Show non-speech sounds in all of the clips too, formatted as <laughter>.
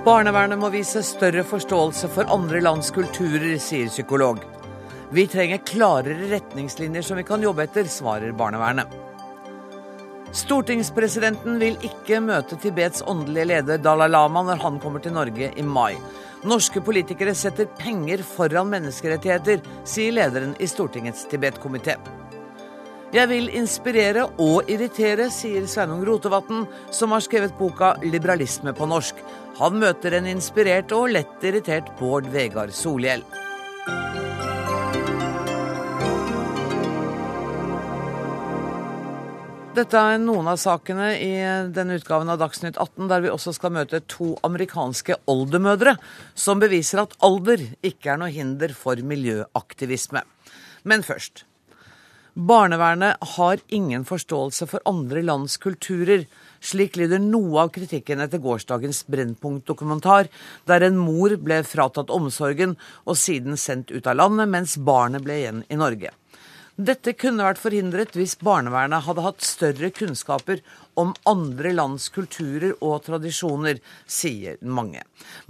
Barnevernet må vise større forståelse for andre lands kulturer, sier psykolog. Vi trenger klarere retningslinjer som vi kan jobbe etter, svarer barnevernet. Stortingspresidenten vil ikke møte Tibets åndelige leder Dalai Lama når han kommer til Norge i mai. Norske politikere setter penger foran menneskerettigheter, sier lederen i Stortingets Tibet-komité. Jeg vil inspirere og irritere, sier Sveinung Rotevatn, som har skrevet boka 'Liberalisme på norsk'. Han møter en inspirert og lett irritert Bård Vegard Solhjell. Dette er noen av sakene i denne utgaven av Dagsnytt 18, der vi også skal møte to amerikanske oldemødre som beviser at alder ikke er noe hinder for miljøaktivisme. Men først. Barnevernet har ingen forståelse for andre lands kulturer. Slik lyder noe av kritikken etter gårsdagens Brennpunkt-dokumentar, der en mor ble fratatt omsorgen og siden sendt ut av landet, mens barnet ble igjen i Norge. Dette kunne vært forhindret hvis barnevernet hadde hatt større kunnskaper om andre lands kulturer og tradisjoner, sier mange.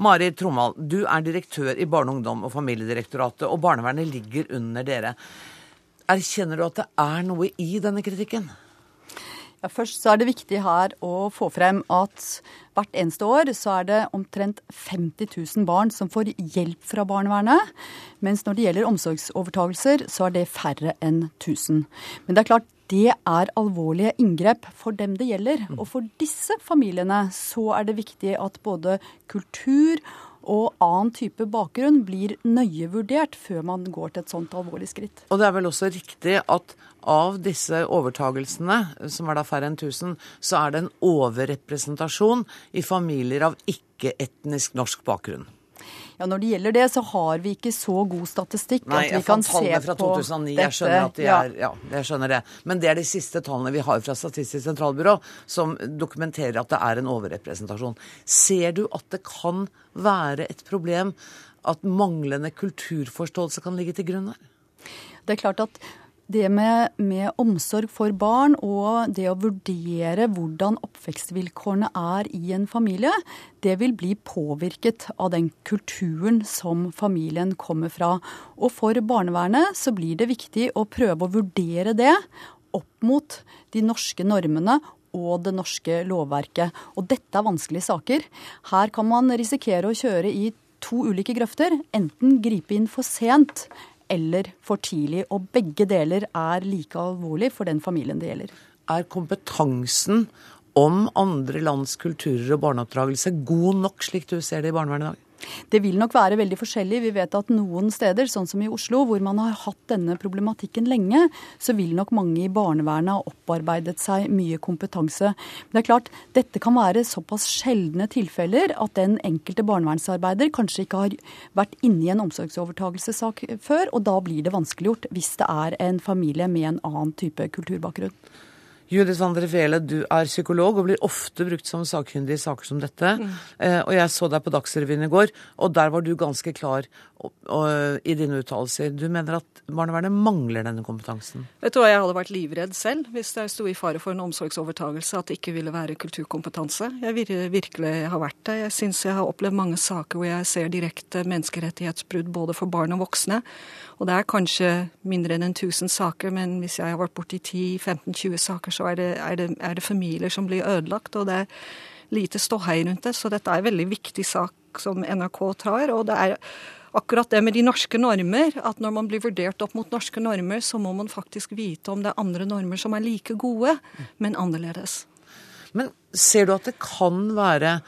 Mari Trommald, du er direktør i Barne-, ungdom- og familiedirektoratet, og barnevernet ligger under dere. Erkjenner du at det er noe i denne kritikken? Ja, først så er det viktig her å få frem at hvert eneste år så er det omtrent 50 000 barn som får hjelp fra barnevernet. Mens når det gjelder omsorgsovertagelser, så er det færre enn 1000. Men det er klart, det er alvorlige inngrep for dem det gjelder. Og for disse familiene så er det viktig at både kultur og annen type bakgrunn blir nøye vurdert før man går til et sånt alvorlig skritt. Og det er vel også riktig at av disse overtagelsene, som er da færre enn 1000, så er det en overrepresentasjon i familier av ikke-etnisk norsk bakgrunn. Ja, Når det gjelder det, så har vi ikke så god statistikk Nei, at vi kan se på dette. Nei, jeg fant tallene fra 2009. Jeg skjønner at de er ja, jeg skjønner det. Men det er de siste tallene vi har fra Statistisk sentralbyrå som dokumenterer at det er en overrepresentasjon. Ser du at det kan være et problem at manglende kulturforståelse kan ligge til grunn her? Det er klart at det med, med, omsorg for barn og det å vurdere hvordan oppvekstvilkårene er i en familie, det vil bli påvirket av den kulturen som familien kommer fra. Og for barnevernet så blir det viktig å prøve å vurdere det opp mot de norske normene og det norske lovverket. Og dette er vanskelige saker. Her kan man risikere å kjøre i to ulike grøfter. Enten gripe inn for sent eller for tidlig. Og begge deler er like alvorlig for den familien det gjelder. Er kompetansen om andre lands kulturer og barneoppdragelse god nok, slik du ser det i barnevernet i dag? Det vil nok være veldig forskjellig. Vi vet at noen steder, sånn som i Oslo, hvor man har hatt denne problematikken lenge, så vil nok mange i barnevernet ha opparbeidet seg mye kompetanse. Men det er klart, dette kan være såpass sjeldne tilfeller at den enkelte barnevernsarbeider kanskje ikke har vært inne i en omsorgsovertagelsessak før, og da blir det vanskeliggjort hvis det er en familie med en annen type kulturbakgrunn. Judith Vandre Fele, du er psykolog og blir ofte brukt som sakkyndig i saker som dette. Mm. Eh, og jeg så deg på Dagsrevyen i går, og der var du ganske klar og, og, i dine uttalelser. Du mener at barnevernet mangler denne kompetansen? Vet du hva, Jeg hadde vært livredd selv hvis jeg sto i fare for en omsorgsovertagelse at det ikke ville være kulturkompetanse. Jeg vir virkelig har vært det. Jeg syns jeg har opplevd mange saker hvor jeg ser direkte menneskerettighetsbrudd både for barn og voksne. Og det er kanskje mindre enn en 1000 saker, men hvis jeg har vært borti 10-15-20 saker, så er det, er, det, er det, familier som blir ødelagt. Og det er lite ståhei rundt det. Så dette er en veldig viktig sak som NRK tar. Og det er akkurat det med de norske normer, at når man blir vurdert opp mot norske normer, så må man faktisk vite om det er andre normer som er like gode, men annerledes. Men ser du at det kan være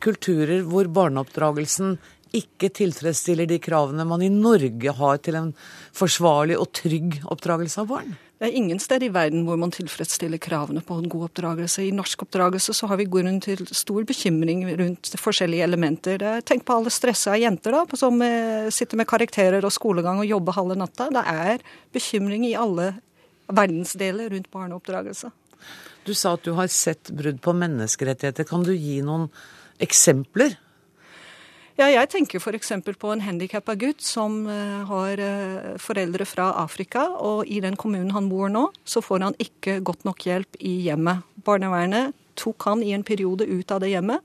kulturer hvor barneoppdragelsen ikke tilfredsstiller de kravene man i Norge har til en forsvarlig og trygg oppdragelse av barn? Det er ingen sted i verden hvor man tilfredsstiller kravene på en god oppdragelse. I norsk oppdragelse så har vi grunn til stor bekymring rundt forskjellige elementer. Tenk på alle stressa jenter da, som eh, sitter med karakterer og skolegang og jobber halve natta. Det er bekymring i alle verdensdeler rundt barneoppdragelse. Du sa at du har sett brudd på menneskerettigheter. Kan du gi noen eksempler? Ja, jeg tenker f.eks. på en handikappa gutt som uh, har uh, foreldre fra Afrika, og i den kommunen han bor nå, så får han ikke godt nok hjelp i hjemmet. Barnevernet tok han i en periode ut av det hjemmet.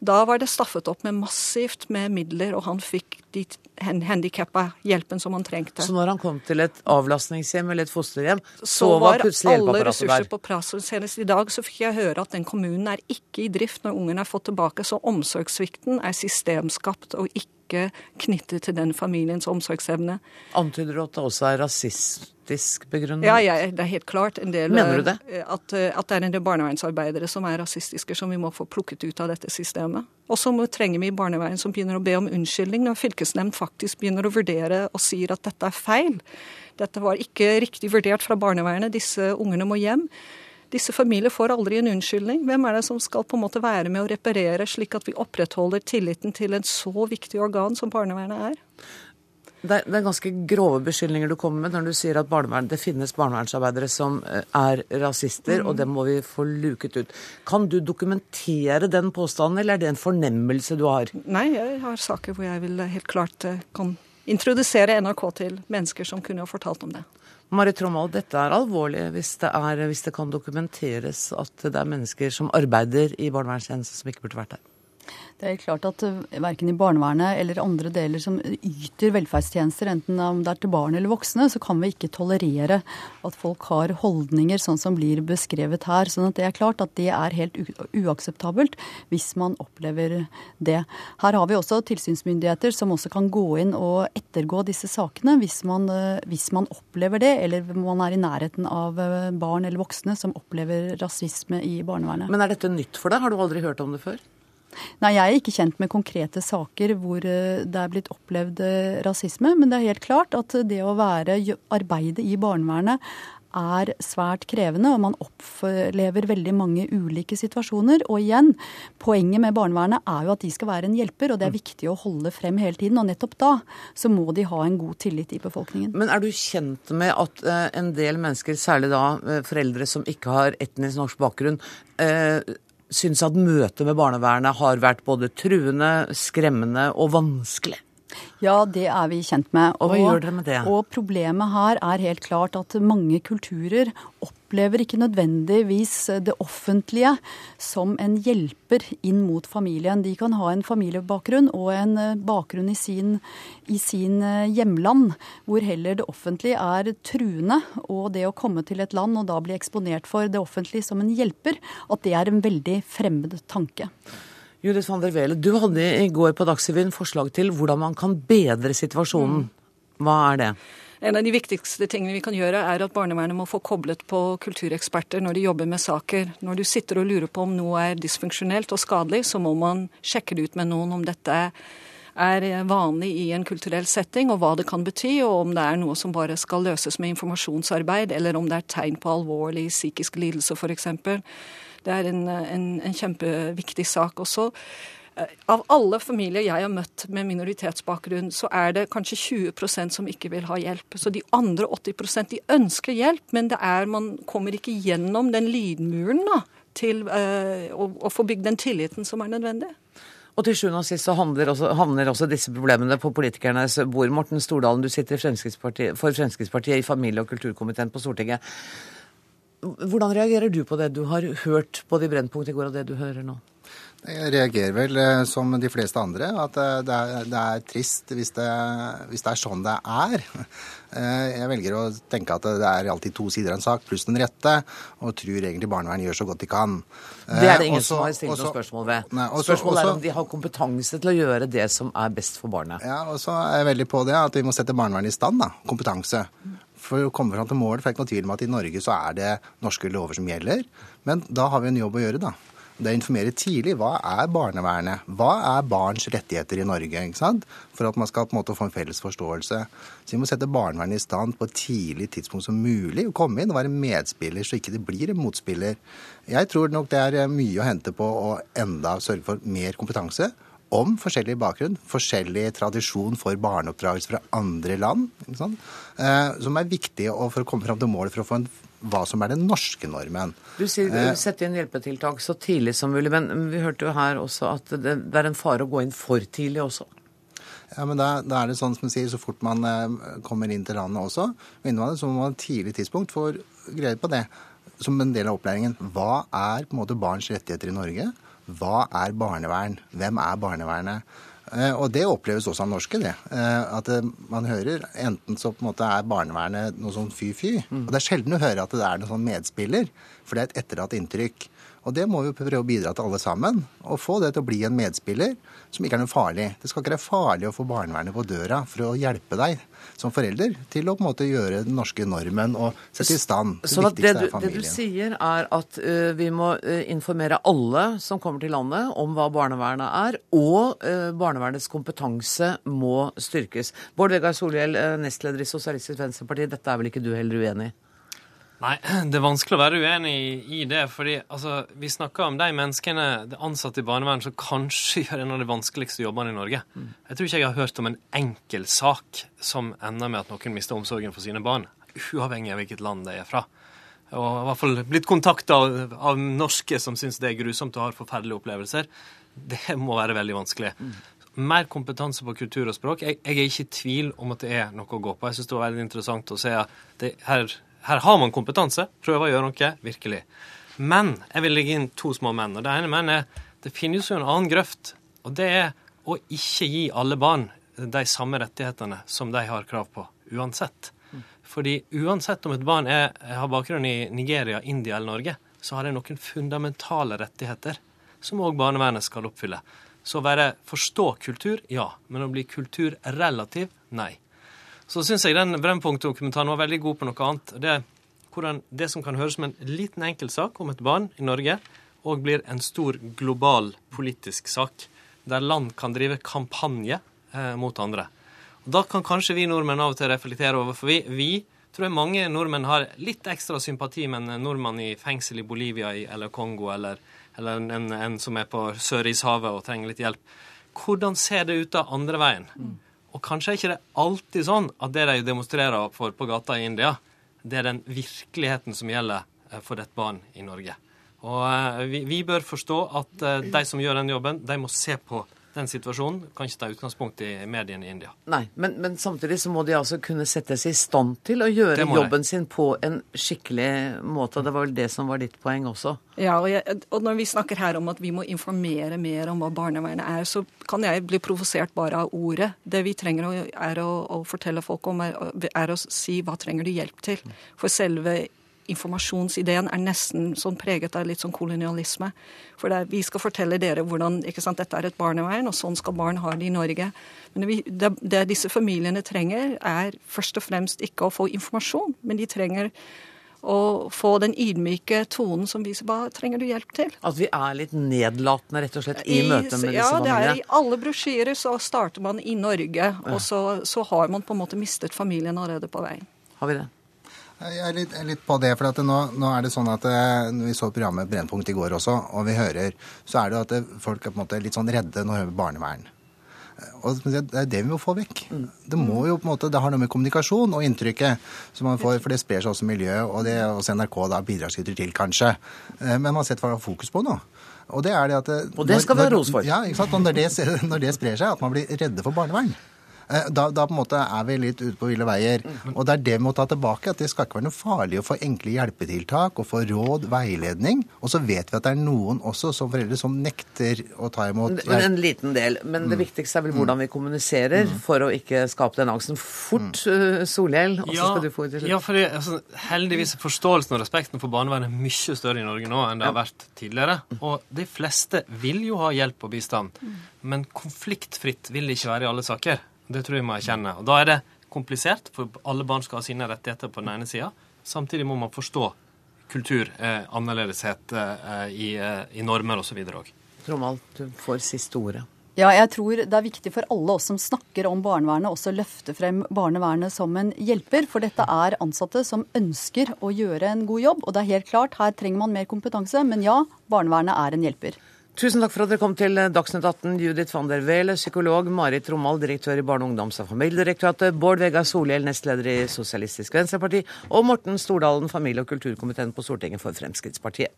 Da var det staffet opp med massivt med midler, og han fikk de handikappa hjelpen som han trengte. Så når han kom til et avlastningshjem eller et fosterhjem, så, så var plutselig hjelpeapparatet der? alle ressurser på plass. Senest i dag så fikk jeg høre at den kommunen er ikke i drift når ungen er fått tilbake, så omsorgssvikten er systemskapt og ikke knyttet til den familiens omsorgsevne. Antyder du at det også er rasistisk begrunnet? Ja, ja, det er helt klart. En del, Mener du det? eh, At, eh, at det er en del barnevernsarbeidere som er rasistiske, som vi må få plukket ut av dette systemet. Og så trenger vi barnevern som begynner å be om unnskyldning når fylkesnemnd faktisk begynner å vurdere og sier at dette er feil. Dette var ikke riktig vurdert fra barnevernet, disse ungene må hjem. Disse familier får aldri en unnskyldning. Hvem er det som skal på en måte være med å reparere, slik at vi opprettholder tilliten til en så viktig organ som barnevernet er? Det er, ganske grove beskyldninger du kommer med når du sier at det finnes barnevernsarbeidere som eh, er rasister, og det må vi få luket ut. Kan du dokumentere den påstanden, eller er det en fornemmelse du har? Nei, jeg har saker hvor jeg vil helt klart eh, kan introdusere NRK til mennesker som kunne ha fortalt om det. Marit Trommald, dette er alvorlig hvis det, er, hvis det kan dokumenteres at det er mennesker som arbeider i barnevernstjenesten som ikke burde vært der. Det er klart at uh, verken i barnevernet eller andre deler som yter velferdstjenester, enten om det er til barn eller voksne, så kan vi ikke tolerere at folk har holdninger sånn som blir beskrevet her. sånn at det er klart at det er helt uakseptabelt hvis man opplever det. Her har vi også tilsynsmyndigheter som også kan gå inn og ettergå disse sakene hvis man, uh, hvis man opplever det, eller man er i nærheten av uh, barn eller voksne som opplever rasisme i barnevernet. Men er dette nytt for deg? Har du aldri hørt om det før? Nei, jeg er ikke kjent med konkrete saker hvor eh, det er blitt opplevd eh, rasisme, men det er helt klart at det å være, arbeide i barnevernet er svært krevende, og man opplever veldig mange ulike situasjoner. Og igjen, poenget med barnevernet er jo at de skal være en hjelper, og det er viktig å holde frem hele tiden. Og nettopp da så må de ha en god tillit i befolkningen. Men er du kjent med at eh, en del mennesker, særlig da foreldre som ikke har etnisk norsk bakgrunn, syns at møtet med barnevernet har vært både truende, skremmende og vanskelig? Ja, det er vi kjent med. Og hva gjør dere med det? Og problemet her er helt klart at mange kulturer opplever ikke nødvendigvis det offentlige som en hjelper inn mot familien. De kan ha en familiebakgrunn og en eh, bakgrunn i sin, i sin eh, hjemland, hvor heller det offentlige er truende. Og det å komme til et land og da bli eksponert for det offentlige som en hjelper, at det er en veldig fremmed tanke. Judith van der Wehle, du hadde i går på Dagsrevyen forslag til hvordan man kan bedre situasjonen. Hva er det? En av de viktigste tingene vi kan gjøre, er at barnevernet må få koblet på kultureksperter når de jobber med saker. Når du sitter og lurer på om noe er dysfunksjonelt og skadelig, så må man sjekke det ut med noen om dette er vanlig i en kulturell setting, og hva det kan bety, og om det er noe som bare skal løses med informasjonsarbeid, eller om det er tegn på alvorlig psykisk lidelse, f.eks. Det er en, en, en kjempeviktig sak også. Av alle familier jeg har møtt med minoritetsbakgrunn, så er det kanskje 20% som ikke vil ha hjelp. Så de andre 80% de ønsker hjelp, men det er, man kommer ikke gjennom den lydmuren da, til uh, å, å få bygd den tilliten som er nødvendig. Og til sjuende og sist så handler også, også disse problemene på politikernes bord. Morten Stordalen, du sitter Fremskrittspartiet, for Fremskrittspartiet i familie- og kulturkomiteen på Stortinget. Hvordan reagerer du på det du har hørt både i Brennpunkt i går og det du hører nå? Jeg reagerer vel eh, som de fleste andre, at eh, det er, det er trist hvis det, hvis det, er sånn det er. <laughs> Eh, jeg velger å tenke at det er alltid to sider av en sak, pluss den rette, og tror egentlig barnevernet gjør så godt de kan. Det er det ingen Også, som har stilt også, noe spørsmål ved. Nei, også, Spørsmålet er om de har kompetanse til å gjøre det som er best for barnet. Ja, og så er jeg veldig på det at vi må sette barnevernet i stand, da. Kompetanse. For å komme fram til målet, for det er ikke noe tvil om at i Norge så er det norske lover som gjelder. Men da har vi en jobb å gjøre, da. Det å informere tidlig. Hva er barnevernet? Hva er barns rettigheter i Norge? For at man skal på en måte få en felles forståelse. Så vi må sette barnevernet i stand på et tidlig tidspunkt som mulig. å Komme inn og være medspiller, så ikke det blir en motspiller. Jeg tror nok det er mye å hente på å enda sørge for mer kompetanse om forskjellig bakgrunn, forskjellig tradisjon for barneoppdragelse fra andre land, eh, som er viktig for å komme fram til målet for å få en, hva som er den norske normen. Du sier Eh, sette inn hjelpetiltak så tidlig som mulig, men vi hørte jo her også at det, det er en fare å gå inn for tidlig også. Ja, men da, da er det sånn som du sier, så fort man eh, kommer inn til landet også, innvandrer, så må man tidlig tidspunkt få greie på det som en del av opplæringen. Hva er på en måte barns rettigheter i Norge? Hva er barnevern? Hvem er barnevernet? Eh, og det oppleves også av norske, det. Eh, at eh, man hører enten så på en måte er barnevernet noe sånn fy-fy. Mm. Og det er sjelden å høre at det er noen sånn medspiller, for det er et etterlatt inntrykk. Og det må vi prøve å bidra til alle sammen. Og få det til å bli en medspiller som ikke er noe farlig. Det skal ikke være farlig å få barnevernet på døra for å hjelpe deg som forelder til å på en måte gjøre den norske normen og sette i stand. Det, så det, du, det du sier er at uh, vi må uh, informere alle som kommer til landet om hva barnevernet er, og uh, barnevernets kompetanse må styrkes. Bård Vegar Solhjell, nestleder i Sosialistisk Venstreparti, dette er vel ikke du heller uenig i? Nei, <clears throat> det er vanskelig å være uenig i det. fordi altså, Vi snakker om de menneskene de ansatte i barnevernet som kanskje <laughs> gjør en av de vanskeligste jobbene i Norge. Mm. Jeg tror ikke jeg har hørt om en enkel sak som ender med at noen mister omsorgen for sine barn. Uavhengig av hvilket land de er fra. Og i hvert fall blitt kontakta av, av, norske som syns det er grusomt og har forferdelige opplevelser. Det må være veldig vanskelig. Mm. Mer kompetanse på kultur og språk. Jeg, jeg, er ikke i tvil om at det er noe å gå på. Jeg syns det var veldig interessant å se at det her her har man kompetanse. Prøver å gjøre noe. Virkelig. Men jeg vil legge inn to små menn. Og det ene menn er det finnes jo en annen grøft. Og det er å ikke gi alle barn de samme rettighetene som de har krav på, uansett. Fordi uansett om et barn er, har bakgrunn i Nigeria, India eller Norge, så har de noen fundamentale rettigheter som òg barnevernet skal oppfylle. Så å være forstå kultur, ja. Men å bli kulturrelativ, nei. Så syns jeg den Brennpunkt-dokumentaren var veldig god på noe annet. Det hvordan det som kan høres som en liten enkel sak om et barn i Norge, òg blir en stor global politisk sak, der land kan drive kampanje eh, mot andre. Og Da kan kanskje vi nordmenn av og til reflektere over, for vi, vi tror jeg mange nordmenn har litt ekstra sympati med en nordmann i fengsel i Bolivia eller Kongo, eller, eller en, en, som er på Sørishavet og trenger litt hjelp. Hvordan ser det ut da andre veien? Mm. Og kanskje er ikke det alltid sånn at det de demonstrerer for på gata i India, det er den virkeligheten som gjelder eh, for et barn i Norge. Og eh, vi, vi bør forstå at eh, de som gjør den jobben, de må se på den situasjonen. Kan ikke ta utgangspunkt i mediene i India. Nei, men, men, samtidig så må de altså kunne settes i stand til å gjøre jobben sin på en skikkelig måte. Det var vel det som var ditt poeng også? Ja, og, jeg, og, når vi snakker her om at vi må informere mer om hva barnevernet er, så kan jeg bli provosert bare av ordet. Det vi trenger å, er å, å fortelle folk om, er, er, å si hva trenger du hjelp til. For selve informasjonsideen er nesten sånn preget av litt sånn kolonialisme. For er, vi skal fortelle dere hvordan ikke sant, dette er et barnevern, og sånn skal barn ha det i Norge. Men det, det, det disse familiene trenger, er først og fremst ikke å få informasjon, men de trenger å få den ydmyke tonen som viser hva trenger du hjelp til. At vi er litt nedlatende rett og slett i, I møte med disse familiene? Ja, det er i alle brosjyrer så starter man i Norge, og så, så har man på en måte mistet familien allerede på veien. Har vi det? Jeg er litt, litt på det. for nå, nå, er det sånn at eh, når Vi så programmet Brennpunkt i går også, og vi hører, så er det jo at det, folk er på en måte litt sånn redde når de hører barnevern. Og Det er det vi må få vekk. Det må jo på en måte, det har noe med kommunikasjon og inntrykket som man får, for det sprer seg også miljø, og det også NRK da bidragsyter til, kanskje. Eh, men man har sett hva det har fokus på nå. Og det er det at Og det skal vi ha ros for. Ja, ikke sant? Og når det, når det sprer seg, at man blir redde for barnevern. Eh, da, da, på en måte er vi litt ute på ville veier. Og det er det vi må ta tilbake. At det skal ikke være noe farlig å få enkle hjelpetiltak og få råd, veiledning. Og så vet vi at det er noen også som foreldre som nekter å ta imot hjelp. En liten del. Men det mm. viktigste er vel hvordan vi kommuniserer mm. for å ikke skape den angsten. Fort, uh, Solhjell, og så ja, skal du få det Ja, for det, altså, heldigvis er forståelsen og respekten for barnevernet mye større i Norge nå enn det har vært tidligere. Og de fleste vil jo ha hjelp og bistand. Men konfliktfritt vil det ikke være i alle saker. Det tror jeg må erkjenne. Og da er det komplisert, for alle barn skal ha sine rettigheter på den ene sida. Samtidig må man forstå kultur, eh, annerledeshet eh, i, eh, i, normer osv. òg. Trommald, du får siste ordet. Ja, jeg tror det er viktig for alle oss som snakker om barnevernet, også løfte frem barnevernet som en hjelper. For dette er ansatte som ønsker å gjøre en god jobb. Og det er helt klart, her trenger man mer kompetanse. Men ja, barnevernet er en hjelper. Tusen takk for at dere kom til Dagsnytt 18. Judith van der Wele, psykolog. Marit Romal, direktør i Barne-, ungdoms- og familiedirektoratet. Bård Vegar Solhjell, nestleder i Sosialistisk Venstreparti. Og Morten Stordalen, familie- og kulturkomiteen på Stortinget for Fremskrittspartiet.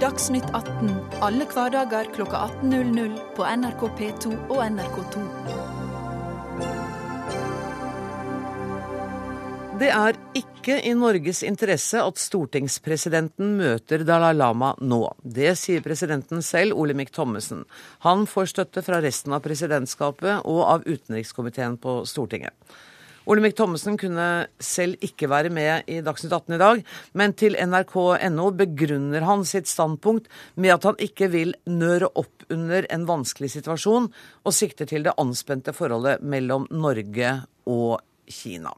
Dagsnytt 18 alle hverdager klokka 18.00 på NRK P2 og NRK2. Det er ikke i Norges interesse at stortingspresidenten møter Dalai Lama nå. Det sier presidenten selv, Olemic Thommessen. Han får støtte fra resten av presidentskapet og av utenrikskomiteen på Stortinget. Olemic Thommessen kunne selv ikke være med i Dagsnytt 18 i dag, men til nrk.no begrunner han sitt standpunkt med at han ikke vil nøre opp under en vanskelig situasjon, og sikter til det anspente forholdet mellom Norge og Kina.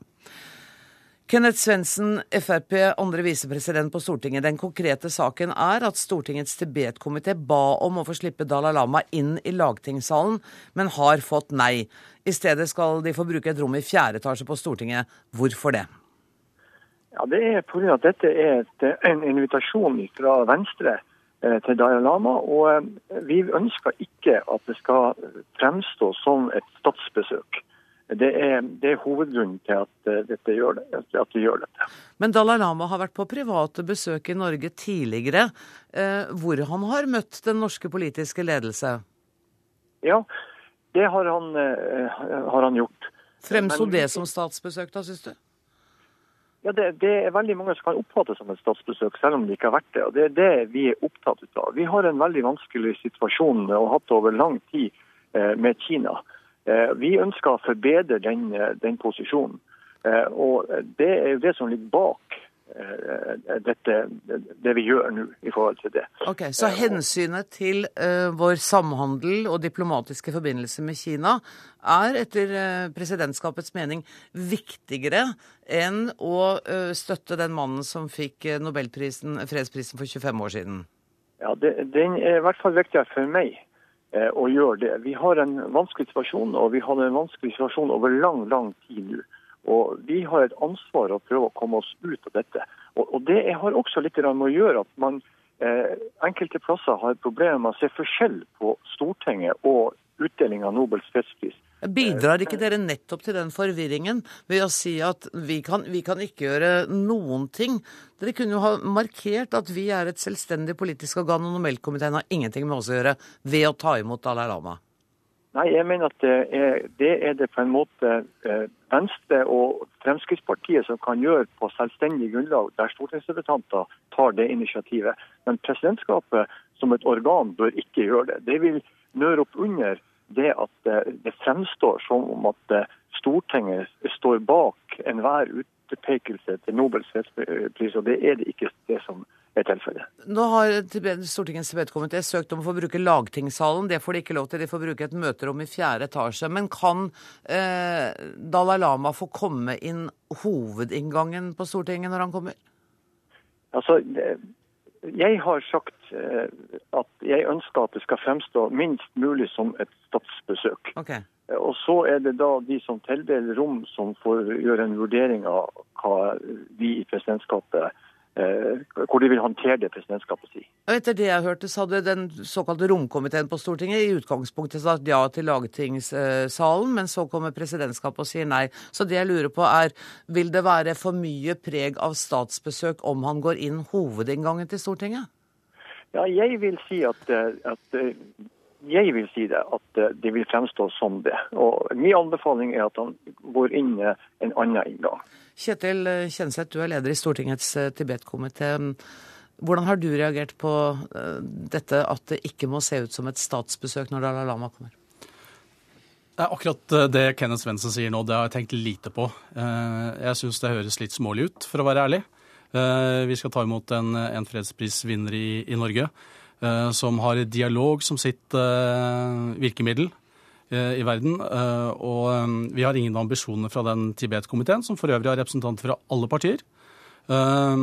Kenneth Svendsen, Frp, andre visepresident på Stortinget. Den konkrete saken er at Stortingets Tibet-komité ba om å få slippe Dalai Lama inn i lagtingssalen, men har fått nei. I stedet skal de få bruke et rom i fjerde etasje på Stortinget. Hvorfor det? Ja, Det er pga. at dette er et, en invitasjon fra Venstre eh, til Dalai Lama. Og eh, vi ønsker ikke at det skal fremstå som et statsbesøk. Det er, det er hovedgrunnen til at, eh, gjør det, at vi gjør dette. Men Dalai Lama har vært på private besøk i Norge tidligere, eh, hvor han har møtt den norske politiske ledelse. Ja, det har han, eh, har han gjort. Fremsto det som statsbesøk, da, syns du? Ja, det, det er veldig mange som kan oppfatte det som et statsbesøk, selv om det ikke har vært det. og Det er det vi er opptatt av. Vi har en veldig vanskelig situasjon og hatt det over lang tid eh, med Kina. Eh, Vi ønsker å forbedre den, eh, den posisjonen. Eh, Og Det er jo det som ligger bak eh, dette, det vi gjør nå i forhold til det. Ok, Så hensynet til eh, vår samhandel og diplomatiske forbindelser med Kina er etter eh, presidentskapets mening viktigere enn å eh, støtte den mannen som fikk eh, Nobelprisen, fredsprisen for 25 år siden? Ja, det, Den er i hvert fall viktigere for meg eh, å gjøre det. Vi har en vanskelig situasjon, og vi har en vanskelig situasjon over lang, lang tid nå. Og Vi har et ansvar å prøve å komme oss ut av dette. Og, og Det har også litt med å gjøre at man eh, enkelte plasser har problemer med å se forskjell på Stortinget og utdeling av Nobels fredspris. Bidrar ikke dere nettopp til den forvirringen ved å si at vi kan, vi kan ikke gjøre noen ting? Dere kunne jo ha markert at vi er et selvstendig politisk organ, og Nobelkomiteen har ingenting med oss å gjøre ved å ta imot Dalai Lama. Nei, jeg mener at det er det, er det på en måte eh, Venstre og Fremskrittspartiet som kan gjøre på selvstendig grunnlag, der stortingsrepresentanter tar det initiativet. Men presidentskapet som et organ bør ikke gjøre det. Det vil nøre opp under det at det fremstår som om at eh, Stortinget står bak enhver utpekelse til Nobels fredspris, og det er det ikke det som er tilfellet. Nå har Stortingets Tibet-komité søkt om å få bruke lagtingssalen. Det får de ikke lov til. De får bruke et møterom i fjerde etasje. Men kan eh, Dalai Lama få komme inn hovedinngangen på Stortinget når han kommer? Altså, jeg har sagt eh, at jeg ønsker at det skal fremstå minst mulig som et statsbesøk. Okay. Og så er det da de som tildeler rom, som får gjøre en vurdering av hva vi i presidentskapet eh, Hvor de vil håndtere det presidentskapet sier. Og etter det jeg hørte, så hadde den såkalte romkomiteen på Stortinget i utgangspunktet sagt ja til lagtingssalen, men så kommer presidentskapet og sier nei. Så det jeg lurer på er, vil det være for mye preg av statsbesøk om han går inn hovedinngangen til Stortinget? Ja, jeg vil si at, eh, at eh, jeg vil si det, at eh, det vil fremstå som det. Og Min anbefaling er at han går inn eh, en annen inngang. Kjetil Kjenseth, du er leder i Stortingets eh, Tibet-komité. Hvordan har du reagert på eh, dette at det ikke må se ut som et statsbesøk når Dalai Lama kommer? Er akkurat eh, det Kenneth Svendsen sier nå, det har jeg tenkt lite på. Jeg syns det høres litt smålig ut, for å være ærlig. Vi skal ta imot en, en fredsprisvinner i, i Norge som har dialog som sitt virkemiddel i verden. Eh, Og eh, vi har ingen ambisjoner fra den Tibet-komiteen, som for øvrig har representanter fra alle partier, eh,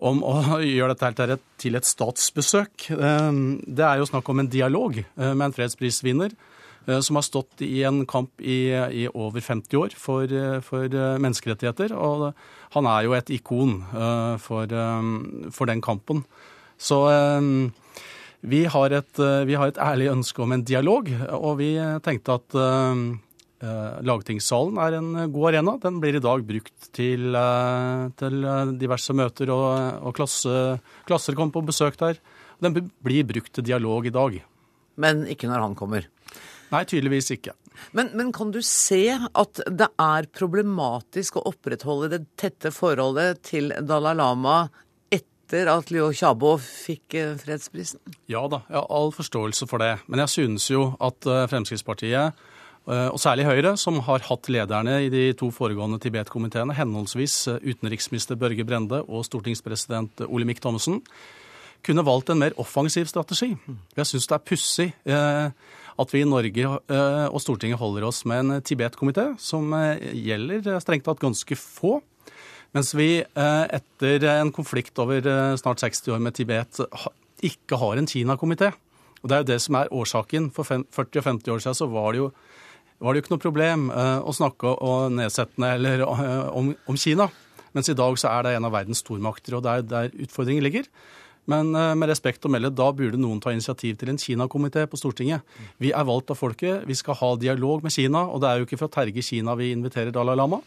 om å <laughs> gjøre dette til et, statsbesøk. Eh, Det er jo snakk om en dialog eh, med en fredsprisvinner eh, som har stått i en kamp i, i over 50 år for, eh, for eh, menneskerettigheter. Og han er jo et ikon eh, for, eh, for den kampen. Så eh, vi har, et, eh, vi har et ærlig ønske om en dialog, og vi tenkte at eh, eh, Lagtingssalen er en god arena. Den blir i dag brukt til, eh, til eh, diverse møter, og, og klasse, klasser kommer på besøk der. Den blir brukt til dialog i dag. Men ikke når han kommer. Nei, tydeligvis ikke. Men, men, kan du se at det er problematisk å opprettholde det tette forholdet til Dalai Lama etter at Liu Xiaobo fikk eh, fredsprisen? Ja da, jeg har all forståelse for det. Men jeg synes jo at eh, Fremskrittspartiet, eh, og særlig Høyre, som har hatt lederne i de to foregående Tibet-komiteene, henholdsvis utenriksminister Børge Brende og stortingspresident Olemic Thommessen, kunne valgt en mer offensiv strategi. Jeg syns det er pussig at vi i Norge og Stortinget holder oss med en Tibet-komité som gjelder strengt tatt ganske få mens vi eh, etter en konflikt over eh, snart 60 år med Tibet ikke har en Kina-komité. Og Det er jo det som er årsaken. For 40 og 50 år siden så var det jo, var det jo ikke noe problem eh, å snakke nedsettende eller, om, om, Kina. Mens i dag så er det en av verdens stormakter, og det er der utfordringen ligger. Men med respekt å melde, da burde noen ta initiativ til en Kina-komité på Stortinget. Vi er valgt av folket, vi skal ha dialog med Kina, og det er jo ikke for å terge Kina vi inviterer Dalai Lama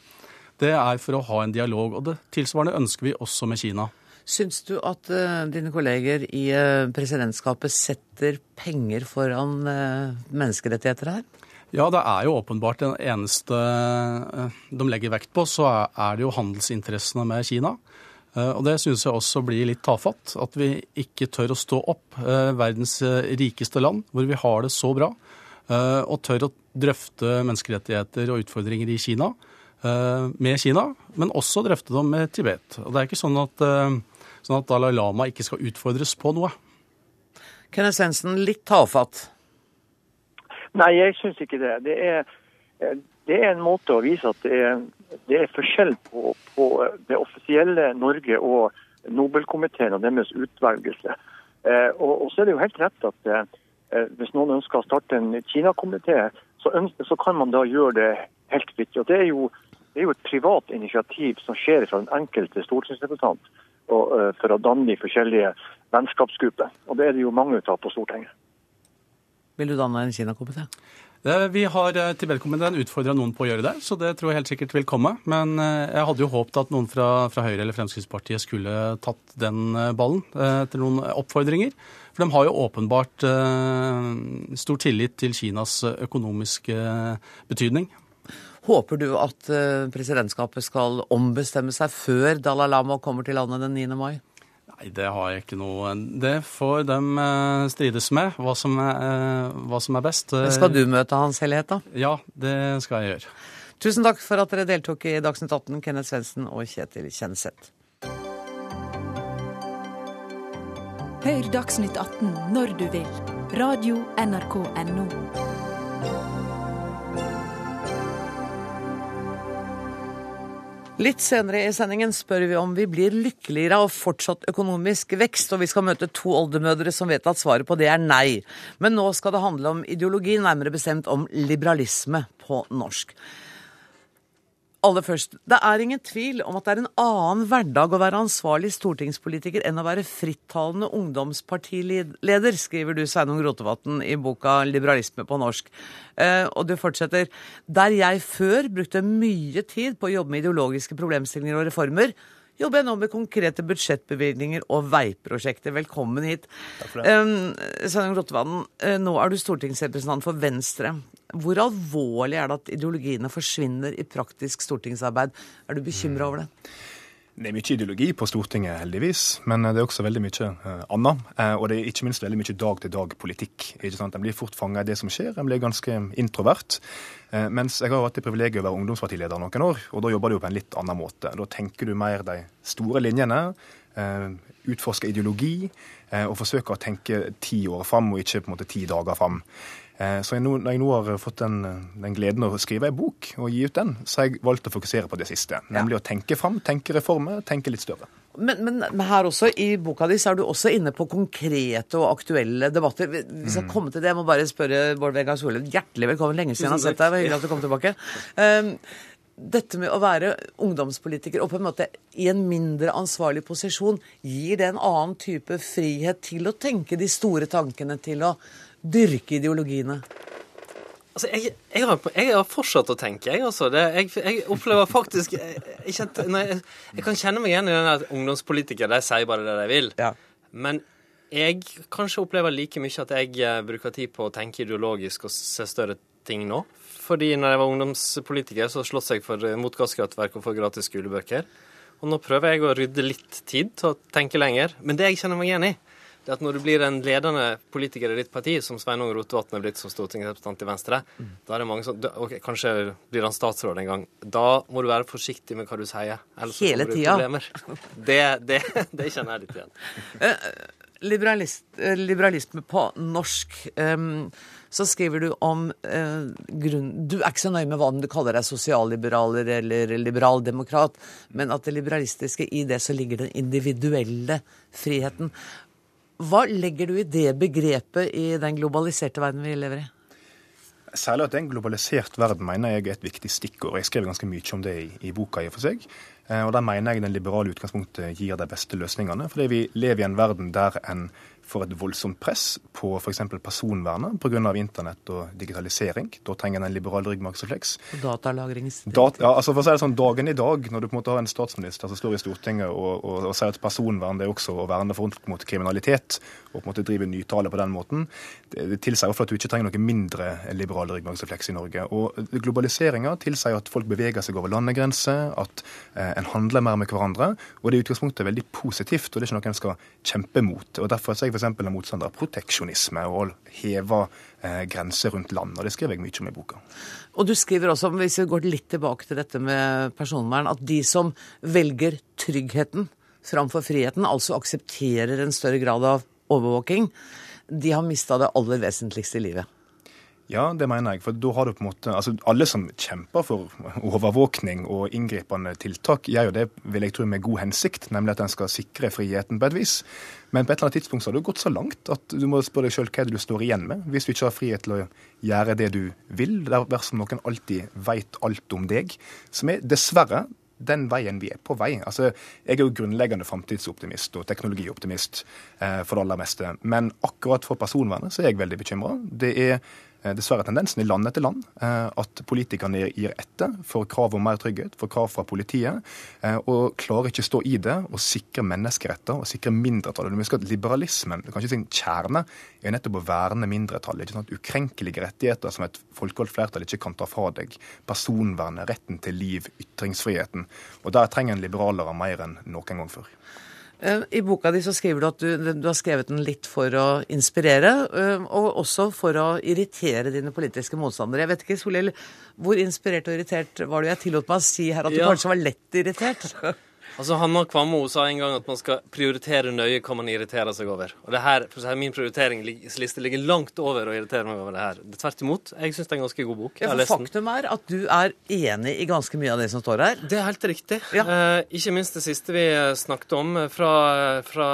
det er for å ha en dialog. Og det tilsvarende ønsker vi også med Kina. Syns du at uh, dine kolleger i uh, presidentskapet setter penger foran uh, menneskerettigheter her? Ja, det er jo åpenbart den eneste de legger vekt på, så er det jo handelsinteressene med Kina. Og det syns jeg også blir litt tafatt. At vi ikke tør å stå opp, verdens rikeste land, hvor vi har det så bra, og tør å drøfte menneskerettigheter og utfordringer i Kina. Eh, med Kina, men også drøfte dem med Tibet. Og Det er ikke sånn at, eh, sånn at Dalai Lama ikke skal utfordres på noe. Kenneth Svendsen, litt tafatt? Nei, jeg syns ikke det. Det er, det er, en måte å vise at det er, det er forskjell på, på, det offisielle Norge og Nobelkomiteen og deres utvelgelse. Eh, og, og, så er det jo helt rett at eh, hvis noen ønsker å starte en Kina-komité, så, så, kan man da gjøre det helt fritt. Og det er jo det er jo et privat initiativ som skjer fra den enkelte stortingsrepresentant og, uh, for å danne de forskjellige vennskapsgrupper. Og det er det jo mange av på Stortinget. Vil du danne en Kina-komité? Vi har eh, Tibet-komiteen utfordra noen på å gjøre det, så det tror jeg helt sikkert vil komme. Men eh, jeg hadde jo håpet at noen fra, fra Høyre eller Fremskrittspartiet skulle tatt den ballen etter noen oppfordringer. For de har jo åpenbart stor tillit til Kinas økonomiske betydning. Håper du at eh, presidentskapet skal ombestemme seg før Dalai Lama kommer til landet den 9. mai? Nei, det har jeg ikke noe Det får de eh, strides med, hva som er, eh, hva som er best. skal du møte Hans Hellighet, da? Ja, det skal jeg gjøre. Tusen takk for at dere deltok i Dagsnytt 18, Kenneth Svendsen og Kjetil Kjenseth. Hør Dagsnytt 18 når du vil. Radio NRK Radio.nrk.no. Litt senere i sendingen spør vi om vi blir lykkeligere av fortsatt økonomisk vekst, og vi skal møte to oldemødre som vet at svaret på det er nei. Men nå skal det handle om ideologi, nærmere bestemt om liberalisme på norsk. Aller først, det er ingen tvil om at det er en annen hverdag å være ansvarlig stortingspolitiker enn å være frittalende ungdomspartileder, skriver du Sveinung Rotevatn i boka 'Liberalisme på norsk'. Eh, og du fortsetter. Der jeg før brukte mye tid på å jobbe med ideologiske problemstillinger og reformer, jobber jeg nå med konkrete budsjettbevilgninger og veiprosjekter. Velkommen hit. Takk for det. Um, Sveinung Rotevatn, uh, nå er du stortingsrepresentant for Venstre. Hvor alvorlig er det at ideologiene forsvinner i praktisk stortingsarbeid? Er du bekymra over det? Det er mye ideologi på Stortinget, heldigvis, men det er også veldig mye uh, annet. Uh, og det er ikke minst veldig mye dag-til-dag-politikk. En blir fort fanga i det som skjer, en blir ganske introvert. Uh, mens jeg har hatt det privilegiet å være ungdomspartileder noen år, og da jobber du jo på en litt annen måte. Da tenker du mer de store linjene, uh, utforsker ideologi, og forsøker å tenke ti år fram, og ikke på en måte ti dager fram. Eh, så når jeg nå har fått den, den, gleden å skrive ei bok og gi ut den, så har jeg valgt å fokusere på det siste. Nemlig ja. å tenke fram, tenke reformer, tenke litt større. Men, men, her også, i boka di så er du også inne på konkrete og aktuelle debatter. Vi skal kommer komme til det. Jeg må bare spørre Bård Vegar Solhjell, hjertelig velkommen. Lenge siden jeg har sett deg. Hyggelig at du kom tilbake. Um, dette med å være ungdomspolitiker og på en måte i en mindre ansvarlig posisjon, gir det en annen type frihet til å tenke de store tankene, til å dyrke ideologiene? Altså, jeg, jeg, har, jeg, har, fortsatt å tenke, jeg, altså. Det, jeg, jeg, opplever faktisk jeg, kan kjenne meg igjen i den at ungdomspolitikere de sier bare det de vil. Ja. Men jeg kanskje opplever like mye at jeg eh, bruker tid på å tenke ideologisk og se større ting nå. Fordi når jeg var ungdomspolitiker, så sloss jeg for, eh, mot gasskraftverk og for gratis skolebøker. Og nå prøver jeg å rydde litt tid til å tenke lenger. Men det jeg kjenner meg igjen i, det er at når du blir en ledende politiker i ditt parti, som Sveinung Rotevatn er blitt som stortingsrepresentant i Venstre, mm. da er det mange som ok, Kanskje blir han statsråd en gang. Da må du være forsiktig med hva du sier. Ellers Hele tida. Det, det, <laughs> det, kjenner jeg litt igjen. Eh, liberalist, eh, liberalisme på norsk. Um, så skriver du om uh, grunn... Du er ikke så nøye med hva du kaller deg sosialliberaler eller liberaldemokrat, men at det liberalistiske i det så ligger den individuelle friheten. Hva legger du i det begrepet i den globaliserte verden vi lever i? Særlig at det er en globalisert verden mener jeg er et viktig stikkord. Jeg skrev ganske mye om det i, i boka. i og for seg. Eh, og Der mener jeg den liberale utgangspunktet gir de beste løsningene. Fordi vi lever i en verden der en får et voldsomt press på f.eks. personvernet pga. internett og digitalisering. Da trenger en en liberal ryggmargsrefleks. Dat ja, altså for å si det sånn, Dagen i dag, når du på en måte har en statsminister som står i Stortinget og, og, og sier at personvern det er også å verne folk mot kriminalitet, og på en måte drive nytale på den måten, det, det tilsier ofte at du ikke trenger noe mindre liberal ryggmargsrefleks i Norge. Og Globaliseringa tilsier at folk beveger seg over landegrenser, at eh, en handler mer med hverandre. og Det er i utgangspunktet veldig positivt, og det er ikke noe en skal kjempe mot. og Derfor er jeg f.eks. en motstander av proteksjonisme og heva eh, grenser rundt land. og Det skriver jeg mye om i boka. Og du skriver også, hvis vi går litt tilbake til dette med personvern, at de som velger tryggheten framfor friheten, altså aksepterer en større grad av overvåking, de har mista det aller vesentligste i livet. Ja, det mener jeg. For da har du på en måte Altså alle som kjemper for overvåkning og inngripende tiltak, gjør jo det, vil jeg tro, med god hensikt, nemlig at en skal sikre friheten på et vis. Men på et eller annet tidspunkt så har det gått så langt at du må spørre deg sjøl hva du står igjen med, hvis du ikke har frihet til å gjøre det du vil, dersom noen alltid veit alt om deg. Som er dessverre den veien vi er på vei. Altså, Jeg er jo grunnleggende framtidsoptimist og teknologioptimist eh, for det aller meste. Men akkurat for personvernet så er jeg veldig bekymra. Det er dessverre tendensen i land etter land eh, at politikerne gir etter for krav om mer trygghet, for krav fra politiet, eh, og klarer ikke stå i det og sikre menneskeretter og sikre mindretallet. Du husker at Liberalismen kanskje sin kjerne er nettopp å verne mindretallet. ikke sant? Ukrenkelige rettigheter som et folkevalgt flertall ikke kan ta fra deg. Personvernet, retten til liv, ytringsfriheten. Og Der trenger en liberalere mer enn noen gang før. Eh, I boka di så skriver du at du, du, har skrevet den litt for å inspirere, eh, og også for å irritere dine politiske motstandere. Jeg vet ikke, Solhjell, hvor inspirert og irritert var du? Jeg tillot meg å si her at du ja. kanskje var lett irritert? <laughs> Altså, Hanna Kvamme sa en gang at man skal prioritere nøye hva man irriterer seg over. Og det her, Min prioriteringsliste ligger langt over å irritere meg over det her. Tvert imot. Jeg syns det er en ganske god bok. Ja, for Faktum er at du er enig i ganske mye av det som står her. Det er helt riktig. Ja. Eh, ikke minst det siste vi snakket om, eh, fra, fra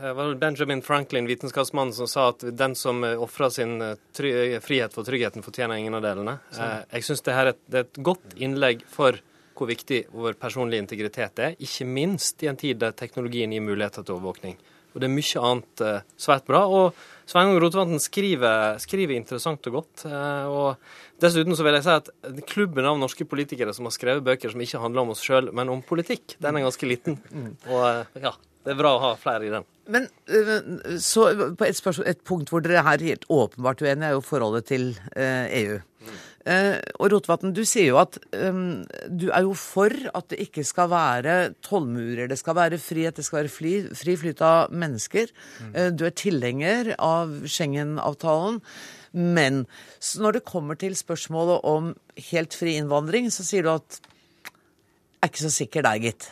eh, Benjamin Franklin, vitenskapsmannen, som sa at den som ofrer sin frihet for tryggheten, fortjener ingen av delene. Eh, jeg syns det her er et, det er et godt innlegg for hvor viktig vår personlige integritet er, ikke minst i en tid der teknologien gir muligheter til overvåkning. Og det er mye annet eh, svært bra. Og Sveinung Rotevatn skriver, skriver, interessant og godt. Eh, og dessuten så vil jeg si at klubben av norske politikere som har skrevet bøker som ikke handler om oss sjøl, men om politikk, den er ganske liten. Og eh, ja, det er bra å ha flere i den. Men så på et, spørsmål, et punkt hvor dere er helt åpenbart uenige, er jo forholdet til EU. Eh, og Rotevatn, du sier jo at um, du er jo for at det ikke skal være tollmurer. Det skal være frihet, det skal være fri, fri flyt av mennesker. Mm. Du er tilhenger av Schengen-avtalen. Men når det kommer til spørsmålet om helt fri innvandring, så sier du at er ikke så sikker der, gitt.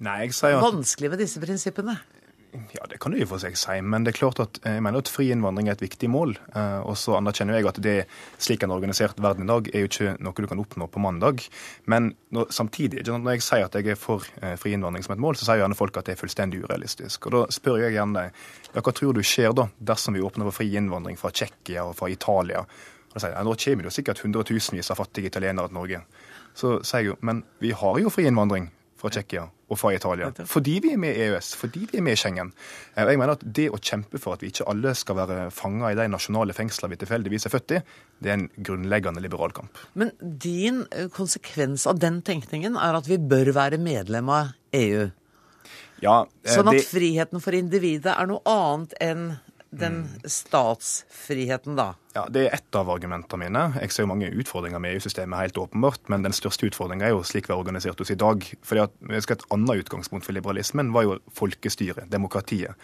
Nei, jeg sier at... Vanskelig med disse prinsippene. Ja, Det kan du i og for seg si, men det er klart at jeg mener at fri innvandring er et viktig mål. Eh, og så anerkjenner jeg at det slik en organisert verden i dag er jo ikke noe du kan oppnå på mandag. Men når, samtidig, når jeg sier at jeg er for eh, fri innvandring som et mål, så sier gjerne folk at det er fullstendig urealistisk. Og da spør jeg gjerne deg, ja, hva tror du skjer da dersom vi åpner for fri innvandring fra Tsjekkia og fra Italia? Og da sier jeg, ja, Nå kommer det jo sikkert hundretusenvis av fattige italienere til Norge. Så sier jeg jo, men vi har jo fri innvandring fra Tsjekkia og fra Italia. Fordi vi er med i EØS, fordi vi er med i Schengen. Eh, jeg mener at Det å kjempe for at vi ikke alle skal være fanga i de nasjonale fengslene vi tilfeldigvis er født i, det er en grunnleggende liberal kamp. Men din eh, konsekvens av den tenkningen er at vi bør være medlem av EU? Ja, eh, Sånn at det, friheten for individet er noe annet enn den statsfriheten, da. Ja, det er ett av argumentene mine. Jeg ser jo mange utfordringer med EU-systemet, helt åpenbart, men den største utfordringa er jo slik vi har organisert oss i dag. Fordi at skal Et annet utgangspunkt for liberalismen var jo folkestyret, demokratiet.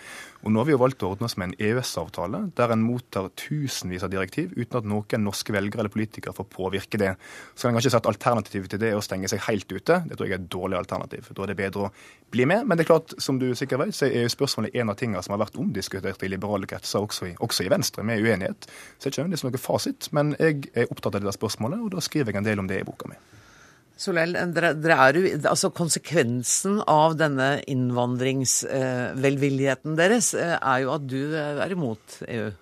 Og nå har vi jo valgt å ordne oss med en EØS-avtale der en mottar tusenvis av direktiv uten at noen norske velgere eller politikere får påvirke det. Så kan jeg kanskje si at alternativet til det er å stenge seg helt ute. Det tror jeg er et dårlig alternativ. Da er det bedre å bli med. Men det er klart, som du sikkert vet, så er EU-spørsmålet en av tingene som har vært omdiskutert i liberale kretser, også i, også i Venstre, med uenighet. Så jeg som noe fasit, men jeg er opptatt av det der spørsmålet, og da skriver jeg en del om det i boka mi. Solell, dere, dere er jo, altså konsekvensen av denne innvandringsvelvilligheten deres eh, er jo at du eh, er imot EU.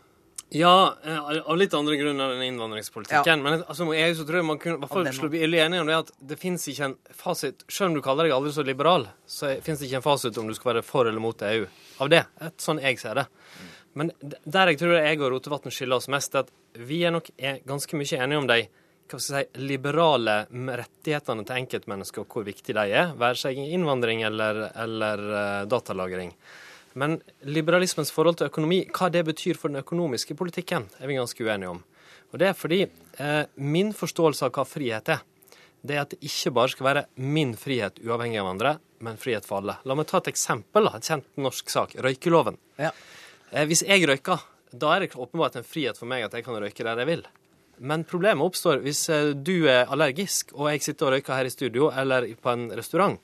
Ja, eh, av litt andre grunner enn innvandringspolitikken. Men altså, med EU så tror jeg man kunne hvert fall bli enige om det at det fins ikke en fasit. Selv om du kaller deg aldri så liberal, så fins det ikke en fasit om du skal være for eller mot EU. Av det. Et, sånn jeg ser det. Men der jeg tror jeg og Rotevatn skiller oss mest, er at vi er nok er ganske mye enige om de hva skal si, liberale rettighetene til enkeltmennesker og hvor viktig de er, være seg innvandring eller, eller eh, datalagring. Men liberalismens forhold til økonomi, hva det betyr for den økonomiske politikken, er vi ganske uenige om. Og det er fordi eh, min forståelse av hva frihet er, det er at det ikke bare skal være min frihet uavhengig av andre, men frihet for alle. La meg ta et eksempel, da, et kjent norsk sak. Røykeloven. Ja. Eh, hvis jeg røyker, da er det åpenbart en frihet for meg at jeg kan røyke der jeg vil. Men problemet oppstår hvis eh, du er allergisk, og jeg sitter og røyker her i studio eller på en restaurant.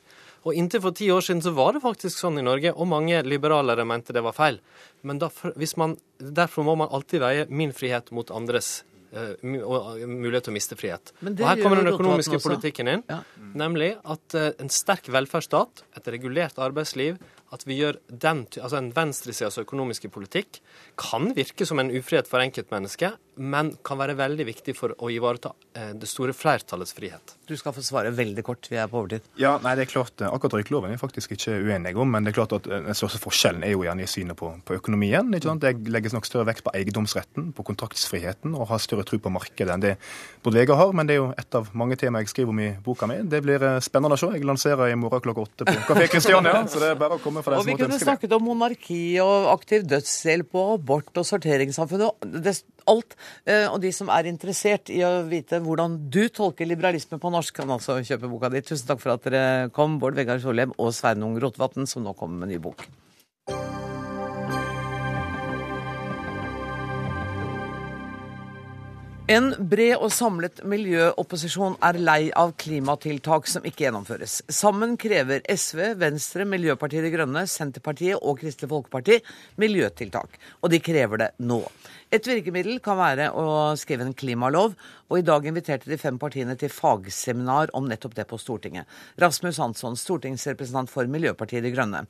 Og inntil for ti år siden så var det faktisk sånn i Norge, og mange liberalere mente det var feil. Men derfor, hvis man, derfor må man alltid veie min frihet mot andres uh, mulighet til å miste frihet. Og her kommer den økonomiske politikken inn. Ja. Nemlig at uh, en sterk velferdsstat, et regulert arbeidsliv, at vi gjør den, altså en venstresidas økonomiske politikk, kan virke som en ufrihet for enkeltmennesket, men kan være veldig viktig for å ivareta eh, det store flertallets frihet. Du skal få svare veldig kort, vi er på overtid. Ja, nei, det er klart, eh, Akkurat røykeloven er jeg faktisk ikke uenig om, men det er klart at eh, den største forskjellen er jo gjerne i synet på, på økonomien. ikke sant? Det legges nok større vekt på eiendomsretten, på kontraktsfriheten, og har større tro på markedet enn det Bård Vegar har. Men det er jo et av mange tema jeg skriver om i boka mi. Det blir eh, spennende å se. Jeg lanserer i morgen klokka åtte på Kafé Kristiania, så det er bare å komme for deg Og vi som måtte kunne ønske det. snakket om monarki og aktiv dødshjelp og abort og sorteringssamfunn og det, alt. Eh, Og de som er interessert i å vite hvordan du tolker liberalisme på norsk, kan altså kjøpe boka di. Tusen takk for at dere kom, Bård Vegar Solheim og Sveinung Rotevatn, som nå kommer med ny bok. En bred og samlet miljøopposisjon er lei av klimatiltak som ikke gjennomføres. Sammen krever SV, Venstre, Miljøpartiet De Grønne, Senterpartiet og Kristelig Folkeparti miljøtiltak. Og de krever det nå. Et virkemiddel kan være å skrive en klimalov, og i dag inviterte de fem partiene til fagseminar om nettopp det på Stortinget. Rasmus Hansson, stortingsrepresentant for Miljøpartiet De Grønne.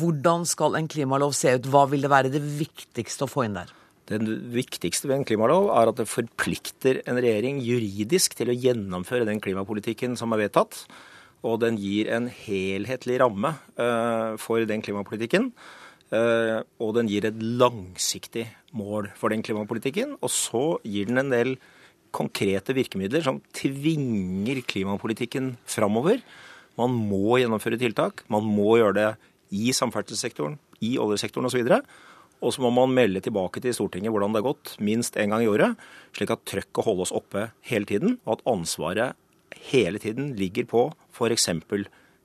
Hvordan skal en klimalov se ut? Hva vil det være det viktigste å få inn der? Det viktigste ved en klimalov er at det forplikter en regjering juridisk til å gjennomføre den klimapolitikken som er vedtatt. Og den gir en helhetlig ramme eh, for den klimapolitikken. Eh, og den gir et langsiktig mål for den klimapolitikken. Og så gir den en del konkrete virkemidler som tvinger klimapolitikken framover. Man må gjennomføre tiltak. Man må gjøre det i samferdselssektoren, i oljesektoren osv. Og så må man melde tilbake til Stortinget hvordan det har gått, minst én gang i året, slik at trøkket holdes oppe hele tiden, og at ansvaret hele tiden ligger på f.eks.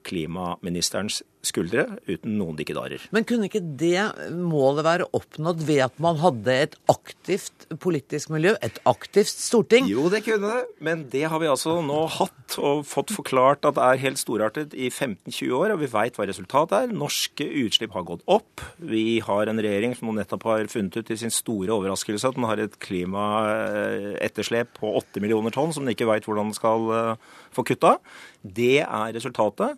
klimaministerens skuldre, uten noen dikkedarer. Men kunne ikke det målet være oppnådd ved at man hadde et aktivt politisk miljø, et aktivt storting? Jo, det kunne det, men det har vi altså nå hatt og fått forklart at det er helt storartet i 15-20 år, og vi veit hva resultatet er. Norske utslipp har gått opp. Vi har en regjering som nettopp har funnet ut til sin store overraskelse at den har et klimaetterslep på 8 millioner tonn som den ikke veit hvordan den skal eh, få kutta. Det er resultatet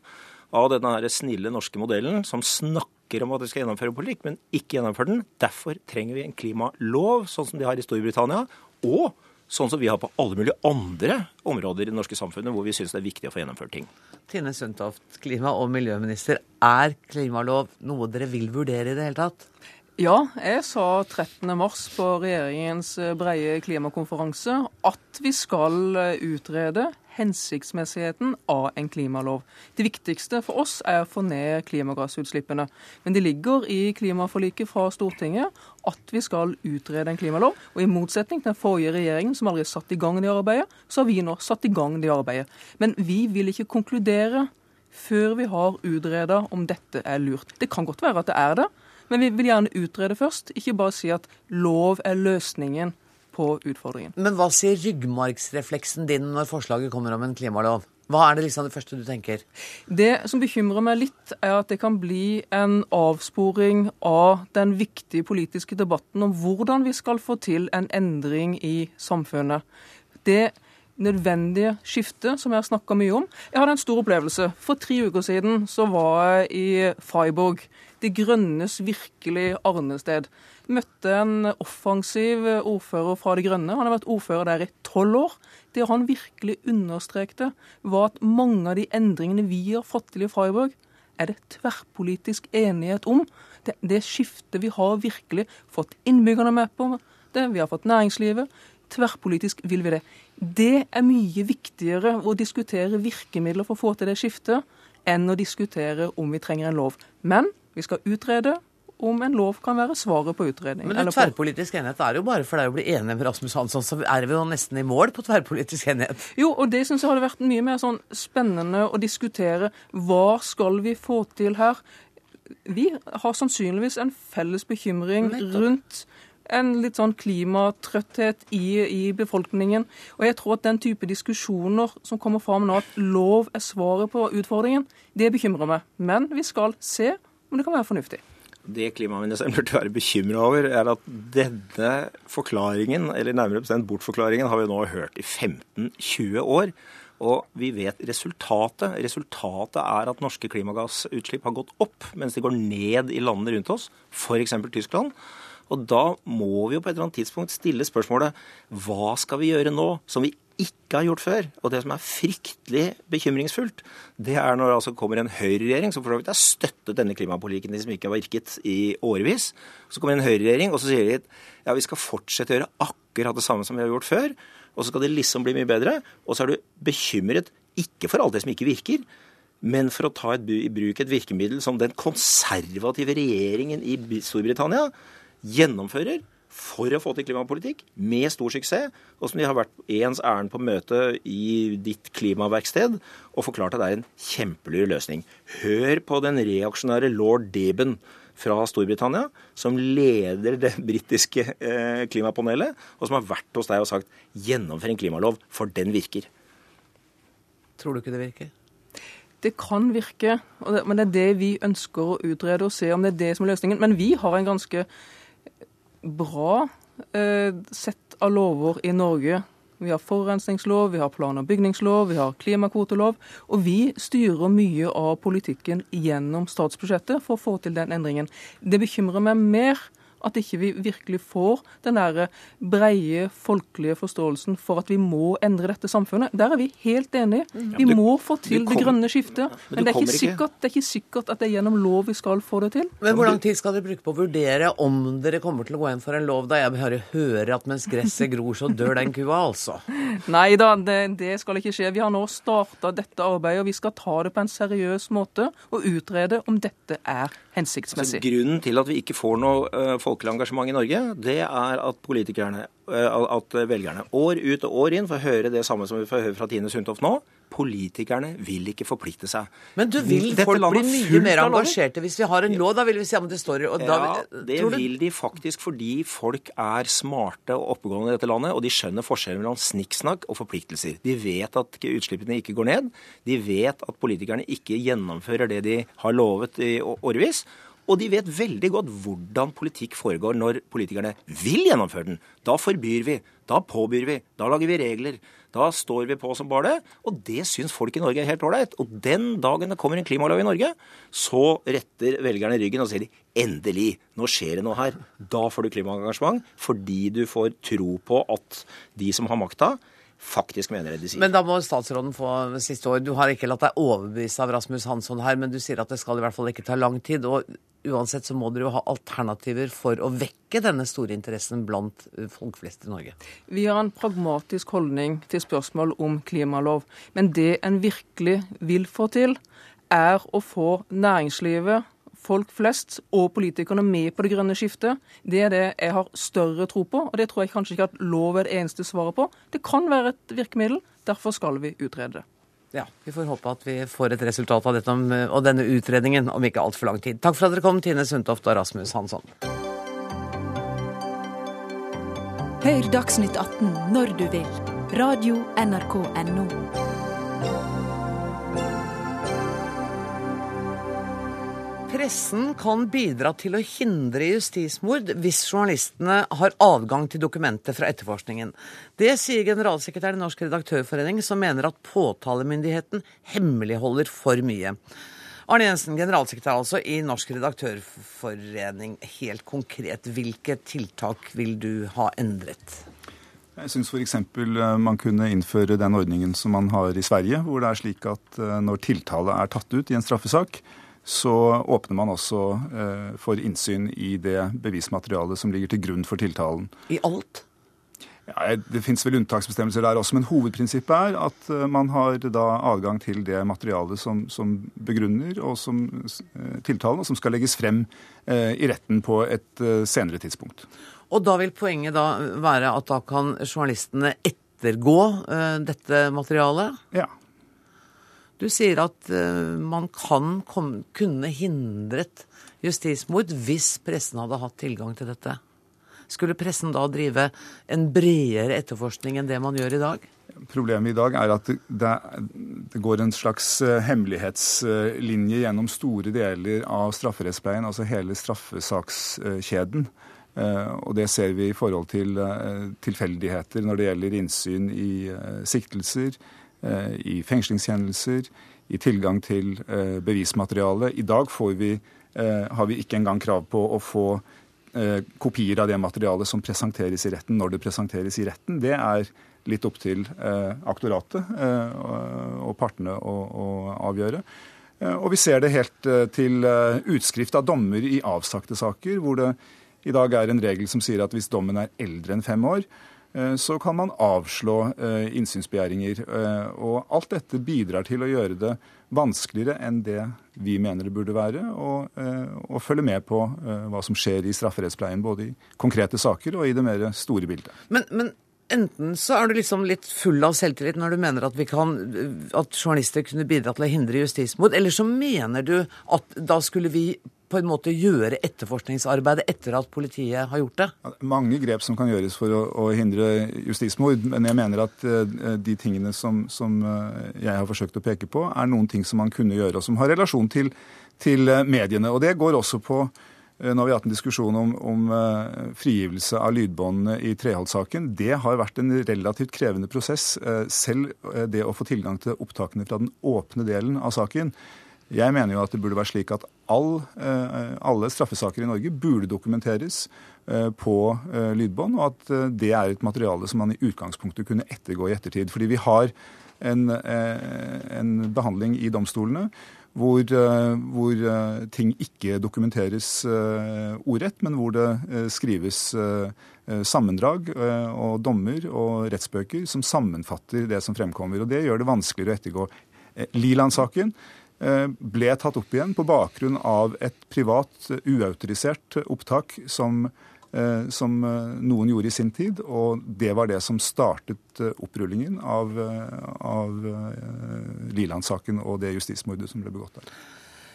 av denne her snille norske modellen som snakker om at de skal gjennomføre politikk, men ikke gjennomføre den. Derfor trenger vi en klimalov, sånn som de har i Storbritannia, og sånn som vi har på alle mulige andre områder i det norske samfunnet hvor vi syns det er viktig å få gjennomført ting. Tine Sundtoft, klima- og miljøminister. Er klimalov noe dere vil vurdere i det hele tatt? Ja, jeg sa 13. mars på regjeringens breie klimakonferanse at vi skal utrede, hensiktsmessigheten av en klimalov. Det viktigste for oss er å få ned klimagassutslippene. Men det ligger i klimaforliket fra Stortinget at vi skal utrede en klimalov. Og i motsetning til den forrige regjeringen, som aldri satte i gang det arbeidet, så har vi nå satt i gang det arbeidet. Men vi vil ikke konkludere før vi har utreda om dette er lurt. Det kan godt være at det er det, men vi vil gjerne utrede først. Ikke bare si at lov er løsningen på utfordringen. Men hva sier ryggmargsrefleksen din når forslaget kommer om en klimalov? Hva er det liksom det første du tenker? Det som bekymrer meg litt, er at det kan bli en avsporing av den viktige politiske debatten om hvordan vi skal få til en endring i samfunnet. Det nødvendige skiftet som jeg har snakka mye om. Jeg hadde en stor opplevelse. For tre uker siden så var jeg i Freiburg, De grønnes virkelig arnested. Møtte en offensiv ordfører fra De grønne. Han har vært ordfører der i tolv år. Det han virkelig understrekte, var at mange av de endringene vi har fått til i Freiburg, er det tverrpolitisk enighet om. Det, det skiftet vi har virkelig fått innbyggerne med på, det vi har fått næringslivet. Tverrpolitisk vil vi det. Det er mye viktigere å diskutere virkemidler for å få til det skiftet, enn å diskutere om vi trenger en lov. Men vi skal utrede om en lov kan være svaret på utredning. Men det tverrpolitisk enighet er jo bare for deg å bli enig med Rasmus Hansson, så er vi jo nesten i mål på tverrpolitisk enighet. Jo, og det syns jeg hadde vært mye mer sånn spennende å diskutere. Hva skal vi få til her? Vi har sannsynligvis en felles bekymring rundt en litt sånn klimatrøtthet i, i, befolkningen. Og jeg tror at den type diskusjoner som kommer fram nå, at lov er svaret på utfordringen, det bekymrer meg. Men vi skal se om det kan være fornuftig. Det klimaministeren burde være bekymra over, er at denne forklaringen, eller nærmere bestemt bortforklaringen, har vi nå hørt i 15-20 år. Og vi vet resultatet. Resultatet er at norske klimagassutslipp har gått opp, mens de går ned i landene rundt oss, f.eks. Tyskland. Og da må vi jo på et eller annet tidspunkt stille spørsmålet hva skal vi gjøre nå som vi ikke har gjort før? Og det som er fryktelig bekymringsfullt, det er når det altså kommer en høyreregjering som for så vidt har støttet denne klimapolitikken som ikke har virket i årevis. Så kommer en høyreregjering og så sier de ja, vi skal fortsette å gjøre akkurat det samme som vi har gjort før. Og så skal det liksom bli mye bedre. Og så er du bekymret ikke for alt det som ikke virker, men for å ta i bruk et virkemiddel som den konservative regjeringen i Storbritannia gjennomfører for å få til klimapolitikk med stor suksess, og som de har vært ens ærend på møte i ditt klimaverksted og forklart at det er en kjempelur løsning. Hør på den reaksjonære lord Deben fra Storbritannia, som leder det <laughs> britiske eh, klimapanelet, og som har vært hos deg og sagt gjennomfør en klimalov, for den virker. Tror du ikke det virker? Det kan virke, men det er det vi ønsker å utrede og se om det er det som er løsningen. Men vi har en ganske bra eh, sett av lover i Norge. Vi har forurensningslov, vi har plan- og bygningslov, vi har klimakvotelov. Og vi styrer mye av politikken gjennom statsbudsjettet for å få til den endringen. Det bekymrer meg mer at ikke vi virkelig får den der breie folkelige forståelsen for at vi må endre dette samfunnet. Der er vi helt enige. Vi må få til det grønne skiftet. Men det er, ikke sikkert, det er ikke sikkert at det er gjennom lov vi skal få det til. Men hvor lang tid skal dere bruke på å vurdere om dere kommer til å gå inn for en lov da jeg bare hører at mens gresset gror, så dør den kua, altså? <laughs> Nei da, det, det skal ikke skje. Vi har nå starta dette arbeidet, og vi skal ta det på en seriøs måte og utrede om dette er hensiktsmessig. Altså, grunnen til at vi ikke får noe uh, folkelig engasjement i Norge, det er at politikerne, uh, at velgerne år ut og år inn får høre det samme som vi får høre fra Tine Sundtoft nå. Politikerne vil ikke forplikte seg. Men du vil Dette folk bli mye mer engasjerte hvis vi har en lov? Da vil vi se om det står og da, Ja, det vil de faktisk fordi folk er smarte og oppegående i dette landet, og de skjønner forskjellen mellom snikksnakk og forpliktelser. De vet at utslippene ikke går ned. De vet at politikerne ikke gjennomfører det de har lovet i årevis. Og de vet veldig godt hvordan politikk foregår når politikerne vil gjennomføre den. Da forbyr vi, da påbyr vi, da lager vi regler. Da står vi på som bare det. Og det syns folk i Norge er helt ålreit. Og den dagen det kommer en klimalov i Norge, så retter velgerne ryggen og sier de endelig, nå skjer det noe her. Da får du klimaengasjement fordi du får tro på at de som har makta, faktisk mener det de sier. Men da må statsråden få siste ord. Du har ikke latt deg overbevise av Rasmus Hansson her, men du sier at det skal i hvert fall ikke ta lang tid. Og uansett så må dere jo ha alternativer for å vekke denne store interessen blant eh, folk flest i Norge. Vi har en pragmatisk holdning til spørsmål om klimalov. Men det en virkelig vil få til, er å få næringslivet folk flest og politikerne med på det grønne skiftet. Det er det jeg har større tro på, og det tror jeg kanskje ikke at lov er det eneste svaret på. Det kan være et virkemiddel, derfor skal vi utrede det. Ja, Vi får håpe at vi får et resultat av dette og denne utredningen om ikke altfor lang tid. Takk for at dere kom, Tine Sundtoft og Rasmus Hansson. Hør Dagsnytt 18 når du vil. Radio NRK Radio.nrk.no. Pressen kan bidra til å hindre justismord hvis journalistene har adgang til dokumenter fra etterforskningen. Det sier generalsekretæren i Norsk redaktørforening, som mener at påtalemyndigheten hemmeligholder for mye. Arne Jensen, generalsekretær altså i Norsk redaktørforening. Helt konkret, hvilke tiltak vil du ha endret? Jeg syns f.eks. Eh, man kunne innføre den ordningen som man har i Sverige, hvor det er slik at eh, når tiltale er tatt ut i en straffesak, så åpner man også eh, for innsyn i det bevismaterialet som ligger til grunn for tiltalen. I alt? Ja, det finnes vel unntaksbestemmelser der også, men hovedprinsippet er at eh, man har da adgang til det materialet som, som begrunner og som eh, tiltalen, og som skal legges frem eh, i retten på et eh, senere tidspunkt. Og da vil poenget da være at da kan journalistene ettergå dette materialet? Ja. Du sier at uh, man kan komme, kunne hindret justismord hvis pressen hadde hatt tilgang til dette. Skulle pressen da drive en bredere etterforskning enn det man gjør i dag? Problemet i dag er at det, det går en slags eh, hemmelighetslinje gjennom store deler av strafferettspleien, altså hele straffesakskjeden. Eh, og det ser vi i forhold til tilfeldigheter når det gjelder innsyn i siktelser, Eh, i fengslingskjennelser, i tilgang til eh, bevismateriale. I dag vi, eh, har vi ikke engang krav på å få kopier av det materialet som presenteres i retten, når det presenteres i retten. Det er litt opp til aktoratet og partene å, avgjøre. Og vi ser det helt til utskrift av dommer i avsagte saker, hvor det i dag er en regel som sier at hvis dommen er eldre enn fem år, Eh, så kan man avslå eh, innsynsbegjæringer. Eh, og alt dette bidrar til å gjøre det vanskeligere enn det vi mener det burde være, å følge med på hva som skjer i strafferettspleien, både i konkrete saker og i det mer store bildet. Men, men enten så er du liksom litt full av selvtillit når du mener at, kan, at journalister kunne bidra til å hindre justismord, eller så mener du at da skulle vi på en måte gjøre etterforskningsarbeidet etter at politiet har gjort det? Mange grep som kan gjøres for å, å hindre justismord. Men jeg mener at uh, de tingene som, som uh, jeg har forsøkt å peke på, er noen ting som man kunne gjøre, og som har relasjon til, til uh, mediene. Og det går også på nå har vi hatt en diskusjon om, om frigivelse av lydbåndene i Treholt-saken. Det har vært en relativt krevende prosess. Selv det å få tilgang til opptakene fra den åpne delen av saken jeg mener jo at det burde være slik at all, eh, alle straffesaker i Norge burde dokumenteres eh, på eh, lydbånd, og at det er et materiale som man i utgangspunktet kunne ettergå i ettertid. Fordi vi har en, en behandling i domstolene hvor, hvor, ting ikke dokumenteres ordrett, men hvor det skrives sammendrag og dommer og rettsbøker som sammenfatter det som fremkommer. og Det gjør det vanskeligere å ettergå. Liland-saken ble tatt opp igjen på bakgrunn av et privat, uautorisert opptak som, eh, som eh, noen gjorde i sin tid. Og det var det som startet opprullingen av, av Liland-saken og det justismordet som ble begått der.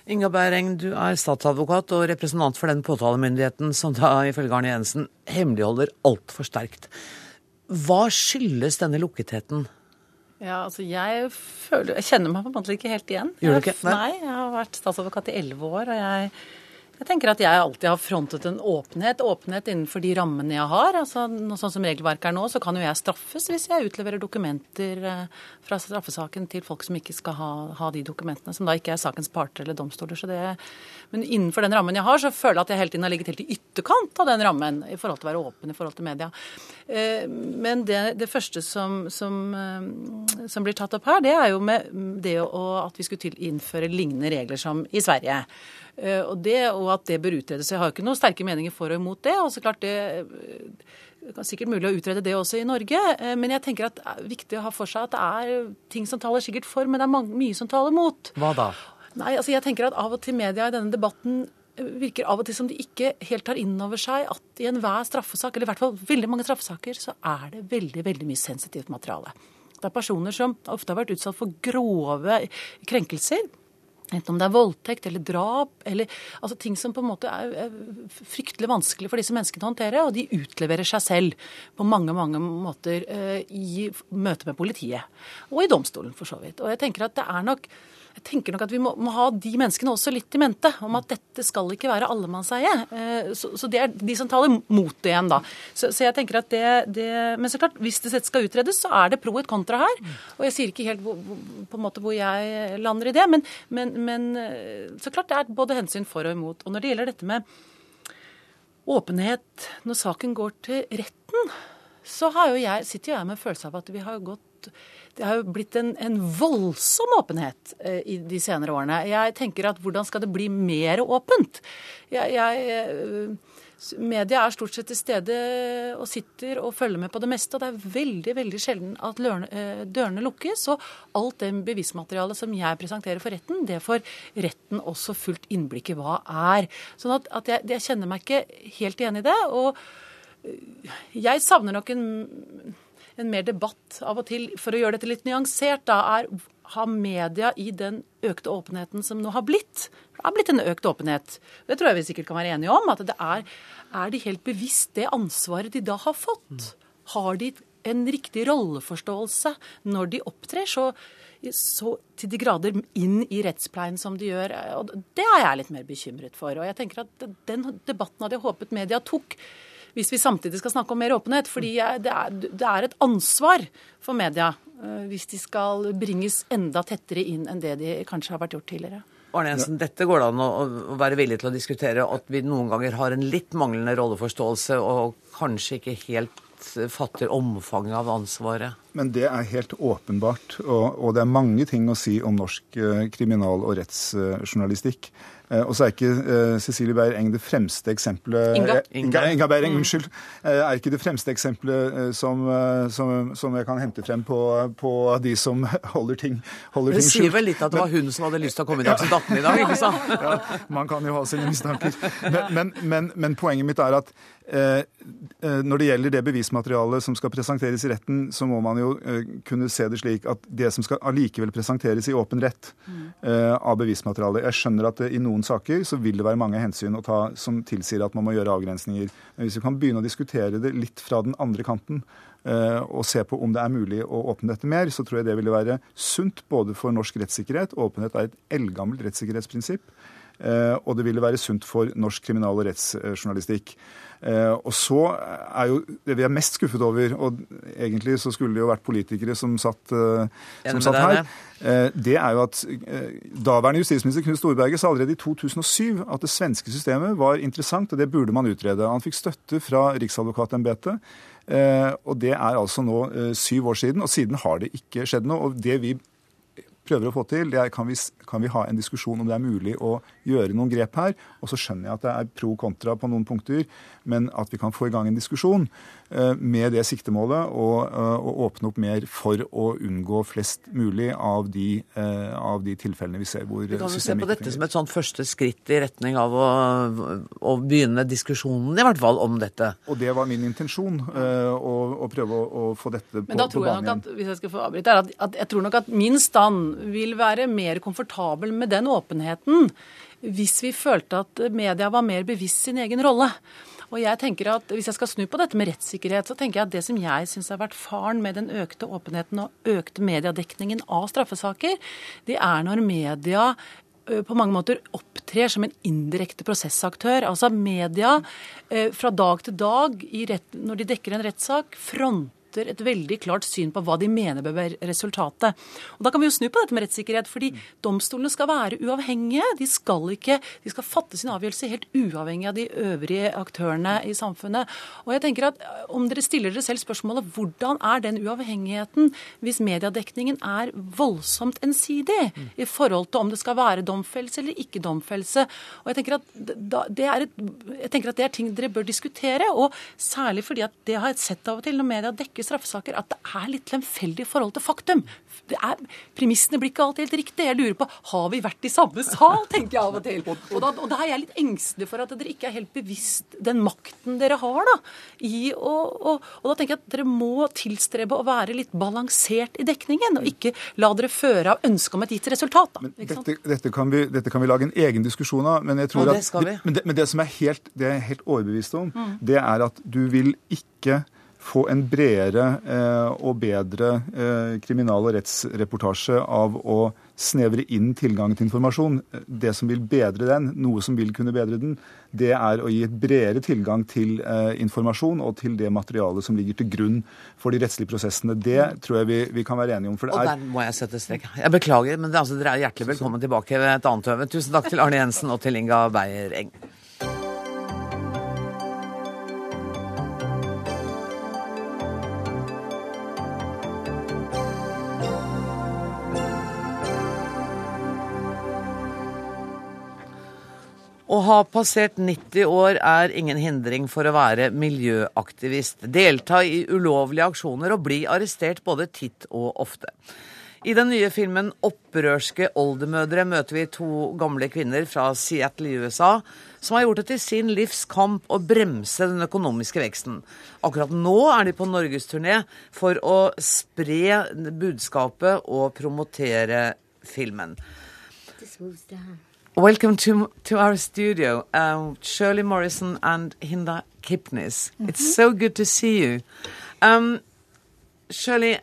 Inga Bæreng, du er statsadvokat og representant for den påtalemyndigheten som da ifølge Arne Jensen hemmeligholder altfor sterkt. Hva skyldes denne lukketheten? Ja, altså jeg, føler, jeg kjenner meg på en måte ikke helt igjen. Gjør du ikke? Nei. nei, jeg har vært statsadvokat i elleve år, og jeg Jeg tenker at jeg alltid har frontet en åpenhet. Åpenhet innenfor de rammene jeg har. Altså, sånn som regelverket er nå, så kan jo jeg straffes hvis jeg utleverer dokumenter eh, fra straffesaken til folk som ikke skal ha, ha de dokumentene, som da ikke er sakens parter eller domstoler. Så det, men innenfor den rammen jeg har, så føler jeg at jeg hele tiden har ligget helt i ytterkant av den rammen i forhold til å være åpen i forhold til media. Eh, men det, det første som, som, eh, som, blir tatt opp her, det er jo med det å, at vi skulle til innføre lignende regler som i Sverige. Eh, og, det, og at det bør utredes. Jeg har jo ikke noen sterke meninger for og imot det. og så klart det det er sikkert mulig å utrede det også i Norge, men jeg tenker at det er viktig å ha for seg at det er ting som taler sikkert for, men det er mye som taler mot. Hva da? Nei, altså jeg tenker at Av og til media i denne debatten eh, virker av og til som de ikke helt tar inn over seg at i enhver straffesak, eller i hvert fall veldig mange straffesaker, så er det veldig, veldig mye sensitivt materiale. Det er personer som ofte har vært utsatt for grove krenkelser Enten om det er voldtekt eller drap, eller altså ting som på en måte er, fryktelig vanskelig for disse menneskene å håndtere. Og de utleverer seg selv på mange mange måter uh, i møte med politiet. Og i domstolen, for så vidt. Og jeg tenker at det er nok jeg tenker nok at vi må, må, ha de menneskene også litt i mente, om at dette skal ikke være allemannseie. Eh, så, så, det er de som taler mot det igjen, da. Så, så jeg tenker at det, det, Men så klart, hvis det skal utredes, så er det pro et kontra her. Og jeg sier ikke helt hvor, på en måte hvor jeg lander i det, men, men, men eh, så klart det er både hensyn for og imot. Og når det gjelder dette med åpenhet når saken går til retten, så jo jeg, sitter jo jeg med følelse av at vi har gått det har jo blitt en, en voldsom åpenhet eh, i de senere årene. Jeg tenker at hvordan skal det bli mer åpent? Jeg, jeg, eh, media er stort sett til stede og sitter og følger med på det meste. Og det er veldig veldig sjelden at eh, dørene lukkes. Og alt det bevismaterialet som jeg presenterer for retten, det får retten også fullt innblikk i hva er. Sånn at, at jeg, jeg kjenner meg ikke helt igjen i det. Og eh, jeg savner nok en en mer debatt av og til, for å gjøre dette litt nyansert, da er har media i den økte åpenheten som nå har blitt. Det har blitt en økt åpenhet. Det tror jeg vi sikkert kan være enige om. at det er, er de helt bevisst det ansvaret de da har fått? Har de en riktig rolleforståelse når de opptrer så, så til de grader inn i rettspleien som de gjør? Og det er jeg litt mer bekymret for. Og jeg tenker at den debatten hadde jeg håpet media tok hvis vi samtidig skal snakke om mer åpenhet. Fordi det er, det er et ansvar for media eh, hvis de skal bringes enda tettere inn enn det de kanskje har vært gjort tidligere. Arne Jensen, dette går det an å være villig til å diskutere, at vi noen ganger har en litt manglende rolleforståelse og kanskje ikke helt fatter omfanget av ansvaret? Men det er helt åpenbart, og, og det er mange ting å si om norsk eh, kriminal- og rettsjournalistikk. Eh, og så er ikke uh, Cecilie Beyer-Eng det fremste eksempelet Inga. Inga, Inga Beyer-Eng, mm. unnskyld. Er ikke det fremste eksempelet som, som, som, jeg kan hente frem på, på de som holder ting holder Det sier vel litt at det var hun som hadde lyst til å komme i Dagsnytt 18 i dag, ikke sant? <laughs> ja, man kan jo ha sine mistanker. Men, men, men, men poenget mitt er at når det gjelder det bevismaterialet som skal presenteres i retten, så må man jo kunne se det slik at det som skal allikevel presenteres i åpen rett mm. av bevismaterialet Jeg skjønner at det i noen saker så vil det være mange hensyn å ta som tilsier at man må gjøre avgrensninger. Men hvis vi kan begynne å diskutere det litt fra den andre kanten, eh, og se på om det er mulig å åpne dette mer, så tror jeg det ville være sunt både for norsk rettssikkerhet. Åpenhet er et eldgammelt rettssikkerhetsprinsipp. Eh, og det ville være sunt for norsk kriminal- og rettsjournalistikk. Eh, og så er jo det vi er mest skuffet over, og egentlig så skulle det jo vært politikere som satt, eh, som satt her, det er jo at daværende justisminister Knut Storberget sa allerede i 2007 at det svenske systemet var interessant, og det burde man utrede. Han fikk støtte fra Riksadvokatembetet. Og det er altså nå syv år siden, og siden har det ikke skjedd noe. Og det vi prøver å få til, det er kan vi, kan vi ha en diskusjon om det er mulig å gjøre noen grep her. Og så skjønner jeg at det er pro kontra på noen punkter, men at vi kan få i gang en diskusjon med det siktemålet å, eh, å åpne opp mer for å unngå flest mulig av de, eh, av de tilfellene vi ser hvor systemet ikke. Vi kan jo se på dette som et sånt første skritt i retning av å, å, begynne diskusjonen, i hvert fall, om dette. Og det var min intensjon, å, å prøve å, å, få dette på, Men da tror jeg nok at, hvis jeg skal få avbryte, at, at jeg tror nok at min stand vil være mer komfortabel med den åpenheten hvis vi følte at media var mer bevisst sin egen rolle. Og jeg tenker at Hvis jeg skal snu på dette med rettssikkerhet, så tenker jeg at det som jeg syns har vært faren med den økte åpenheten og økte mediedekningen av straffesaker, det er når media på mange måter opptrer som en indirekte prosessaktør. Altså media fra dag til dag, når de dekker en rettssak, fronter et veldig klart syn på hva de mener bør være resultatet. Og Da kan vi jo snu på dette med rettssikkerhet, fordi domstolene skal være uavhengige. De skal, ikke, de skal fatte sin avgjørelse helt uavhengig av de øvrige aktørene i samfunnet. Og jeg tenker at Om dere stiller dere selv spørsmålet hvordan er den uavhengigheten hvis mediedekningen er voldsomt ensidig i forhold til om det skal være domfellelse eller ikke domfellelse. Og jeg tenker er, et, jeg tenker at det er ting dere bør diskutere, og særlig fordi at det har jeg sett av og til når media dekker straffesaker, at det er litt lemfeldig i forhold til faktum. Det er, premissene blir ikke alltid helt riktige. Jeg lurer på har vi vært i samme sal, tenker jeg av og til. Og da, og da er jeg litt engstelig for at dere ikke er helt bevisst den makten dere har. da, i og, og, og da tenker jeg at dere må tilstrebe å være litt balansert i dekningen, og ikke la dere føre av ønsket om et gitt resultat. da? Dette, dette, kan vi, dette kan vi lage en egen diskusjon av, men jeg tror Ja, det at men, det, men det som er helt, det er jeg helt overbevist om, Mm. det er at du vil ikke få en bredere eh, og bedre eh, kriminal- og rettsreportasje av å snevre inn tilgangen til informasjon. Det som vil bedre den, noe som vil kunne bedre den, det er å gi et bredere tilgang til eh, informasjon og til det materialet som ligger til grunn for de rettslige prosessene. Det tror jeg vi, vi kan være enige om. For det Og er der må jeg sette strek. Jeg beklager, men det, altså, dere er hjertelig velkommen tilbake ved et annet øve. Tusen takk til Arne Jensen og til Inga Beyer Eng. Å ha passert 90 år er ingen hindring for å være miljøaktivist, delta i ulovlige aksjoner og bli arrestert både titt og ofte. I den nye filmen 'Opprørske oldemødre' møter vi to gamle kvinner fra Seattle i USA som har gjort det til sin livs kamp å bremse den økonomiske veksten. Akkurat nå er de på norgesturné for å spre budskapet og promotere filmen. This moves down. Welcome to to our studio, um, Shirley Morrison and Hinda Kipnis. It's so good to see you. Um, Shirley,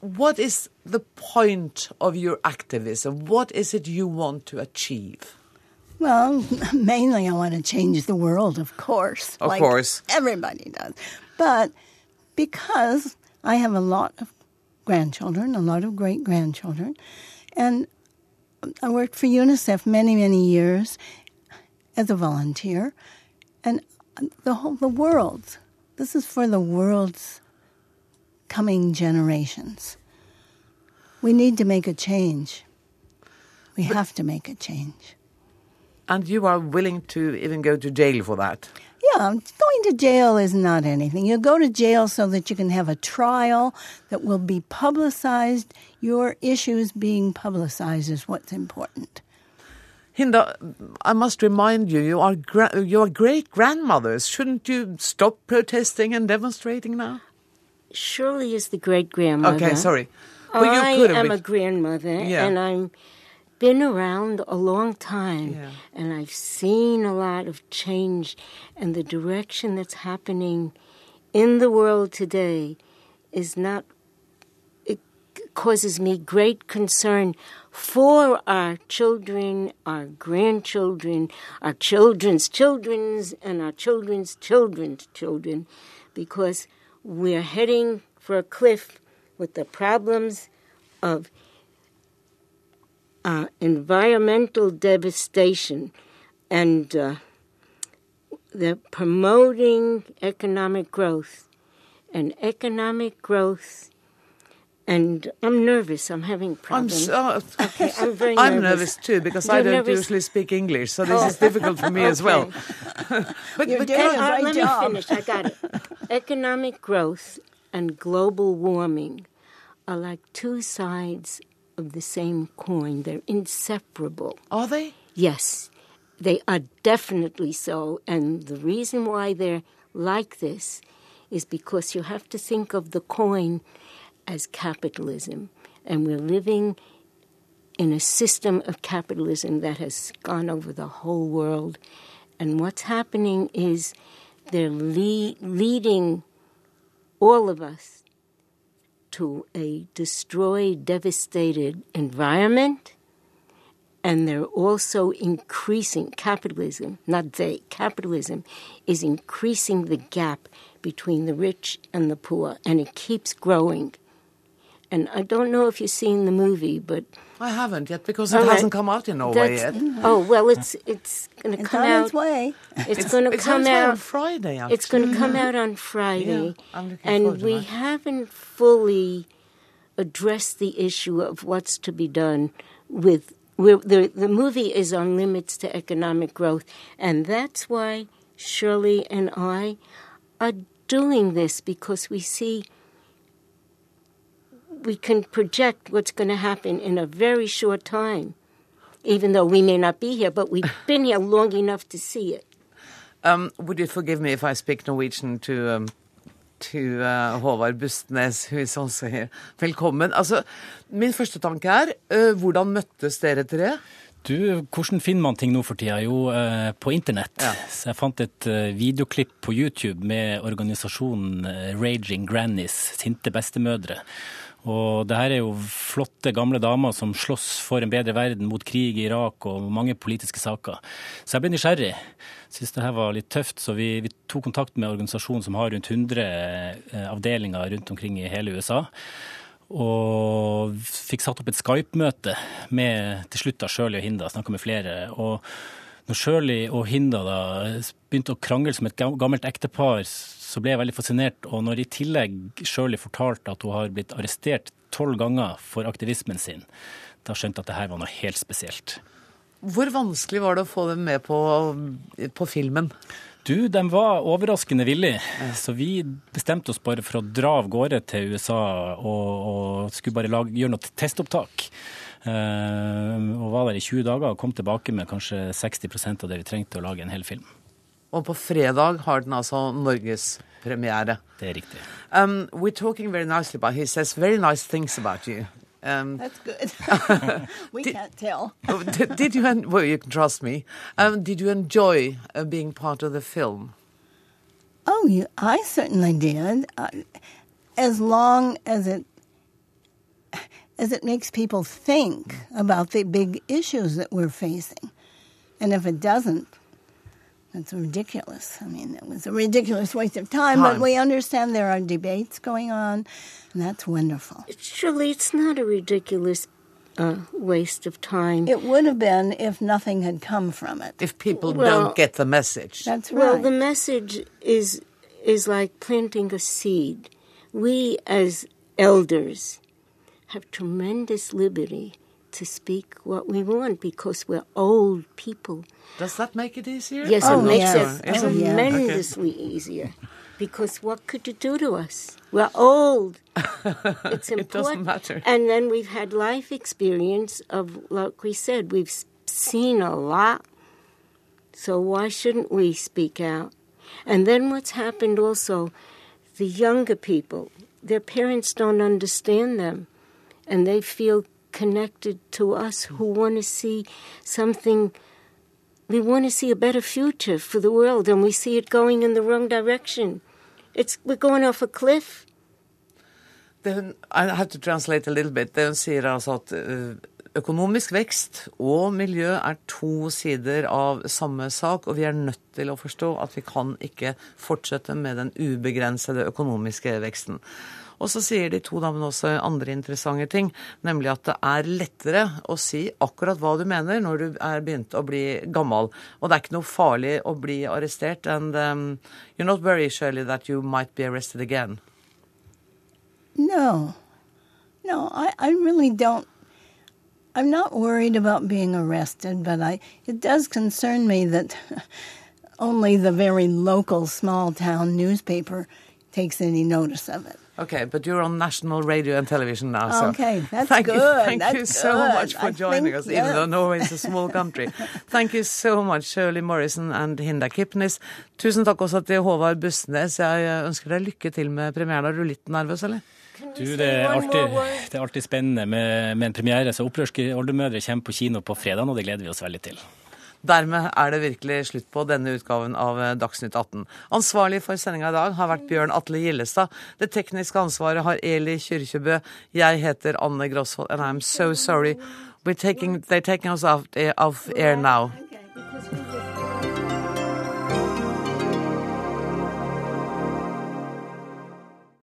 what is the point of your activism? What is it you want to achieve? Well, <laughs> mainly I want to change the world, of course. Of like course. Everybody does. But because I have a lot of grandchildren, a lot of great grandchildren, and I worked for UNICEF many, many years as a volunteer, and the whole the world. This is for the world's coming generations. We need to make a change. We have to make a change. And you are willing to even go to jail for that? Yeah, going to jail is not anything. You go to jail so that you can have a trial that will be publicized. Your issues being publicized is what's important. Hinda, I must remind you, you are gra- you are great grandmothers. Shouldn't you stop protesting and demonstrating now? Surely, is the great grandmother. Okay, sorry. Well, you I could am been- a grandmother, Yeah. and I'm been around a long time, Yeah. and I've seen a lot of change, and the direction that's happening in the world today is not. It causes me great concern for our children, our grandchildren, our children's children's, and our children's children's children, because we're heading for a cliff with the problems of uh, environmental devastation and uh, they're promoting economic growth and economic growth and I'm nervous. I'm having I'm problems. so, okay, I'm very <laughs> I'm nervous. nervous too because You're I don't nervous? usually speak English, so this Oh. is difficult for me as <laughs> well. <laughs> But You're but doing a great let me finish. I got it. Economic growth and global warming are like two sides of the same coin. They're inseparable. Are they? Yes, they are definitely so. And the reason why they're like this is because you have to think of the coin as capitalism. And we're living in a system of capitalism that has gone over the whole world. And what's happening is they're le- leading all of us to a destroyed, devastated environment and they're also increasing capitalism, not they, capitalism is increasing the gap between the rich and the poor, and it keeps growing. And I don't know if you've seen the movie, but I haven't yet because it All right. hasn't come out in Norway yet. That's- <laughs> Oh well, it's it's going to come out. its way. It's, It's- going to on come its way on out Friday, It's going to come mm-hmm. out on Friday, Yeah, I'm looking forward and to we that. haven't fully addressed the issue of what's to be done with. We're, the the movie is on limits to economic growth, and that's why Shirley and I are doing this because we see we can project what's going to happen in a very short time, even though we may not be here, but we've <laughs> been here long enough to see it. Um, would you forgive me if I speak Norwegian to um, to uh, Håvard Bustnes, who is also here. Velkommen. Altså, min første tanke er, uh, hvordan møttes dere tre? Du, hvordan finner man ting nå for tida? Jo, eh, på internett. Så jeg fant et eh, videoklipp på YouTube med organisasjonen Raging Grannies, sinte bestemødre. Og det her er jo flotte, gamle damer som slåss for en bedre verden mot krig i Irak og mange politiske saker. Så jeg ble nysgjerrig. Syns det her var litt tøft, så vi, vi tok kontakt med organisasjonen som har rundt 100 eh, avdelinger rundt omkring i hele USA. Og fikk satt opp et Skype-møte med til slutt da Shirley og Hinda, snakka med flere. Og når Shirley og Hinda da begynte å krangle som et gammelt ektepar, så ble jeg veldig fascinert. Og når i tillegg Shirley fortalte at hun har blitt arrestert tolv ganger for aktivismen sin, da skjønte jeg at det her var noe helt spesielt. Hvor vanskelig var det å få dem med på, på filmen? Du, de var overraskende villige, så vi bestemte oss bare for å dra av gårde til USA og, og skulle bare lage, gjøre noe testopptak. Eh, og var der i 20 dager og kom tilbake med kanskje 60% av det vi trengte å lage en hel film. Og på fredag har den altså norgespremiere. Det er riktig. Um, we're talking very nicely about He says very nice things about you. Um, That's good. <laughs> we can't tell. <laughs> Did, did you, well, you can trust me. Um, did you enjoy uh, being part of the film? Oh, you, I certainly did. Uh, as long as it as it makes people think about the big issues that we're facing. And if it doesn't, that's ridiculous. I mean, it was a ridiculous waste of time, but we understand there are debates going on, and that's wonderful. Surely it's not a ridiculous uh, waste of time. It would have been if nothing had come from it. If people Well- don't get the message. That's right. Well, the message is is like planting a seed. We as elders have tremendous liberty to speak what we want because we're old people. Does that make it easier? Yes, Oh, it makes yes. it Oh, yeah. tremendously easier. Because what could you do to us? We're old. <laughs> It's important. It doesn't matter. And then we've had life experience of, like we said, we've seen a lot. So why shouldn't we speak out? And then what's happened also, the younger people, their parents don't understand them. And they feel connected to us who want to see something we want to see a better future for the world, and we see it going in the wrong direction. It's we're going off a cliff. Hun, I have to translate a little bit. Det hun sier er altså at eh, økonomisk vekst og miljø er to sider av samme sak, og vi er nødt til å forstå at vi kan ikke fortsette med den ubegrensede økonomiske veksten. Og så sier de to damene også andre interessante ting, nemlig at det er lettere å si akkurat hva du mener når du er begynt å bli gammel. Og det er ikke noe farlig å bli arrestert. And um, you're not very surely that you might be arrested again. No. No, I, I really don't. I'm not worried about being arrested, but I it does concern me that <laughs> only the very local small town newspaper takes any notice of it. Okay, but you're on national radio and television now, so Okay, that's <laughs> thank You, thank that's you so good. much for I joining think, us, even yes. though Norway is a small country. <laughs> thank you so much, Shirley Morrison and Hinda Kipnis. Tusen takk også til Håvard Bustnes. Jeg eh, ønsker deg lykke til med premieren. Er du litt nervøs, eller? Du, det, er alltid, det er alltid spennende med, med en premiere. Så Opprørske oldemødre kommer på kino på fredag, og det gleder vi oss veldig til. Dermed er det virkelig slutt på denne utgaven av eh, Dagsnytt 18. Ansvarlig for sendinga i dag har vært Bjørn Atle Gillestad. Det tekniske ansvaret har Eli Kyrkjebø. Jeg heter Anne Grosvold, and I'm so sorry. We're taking, they're taking us off, off air now.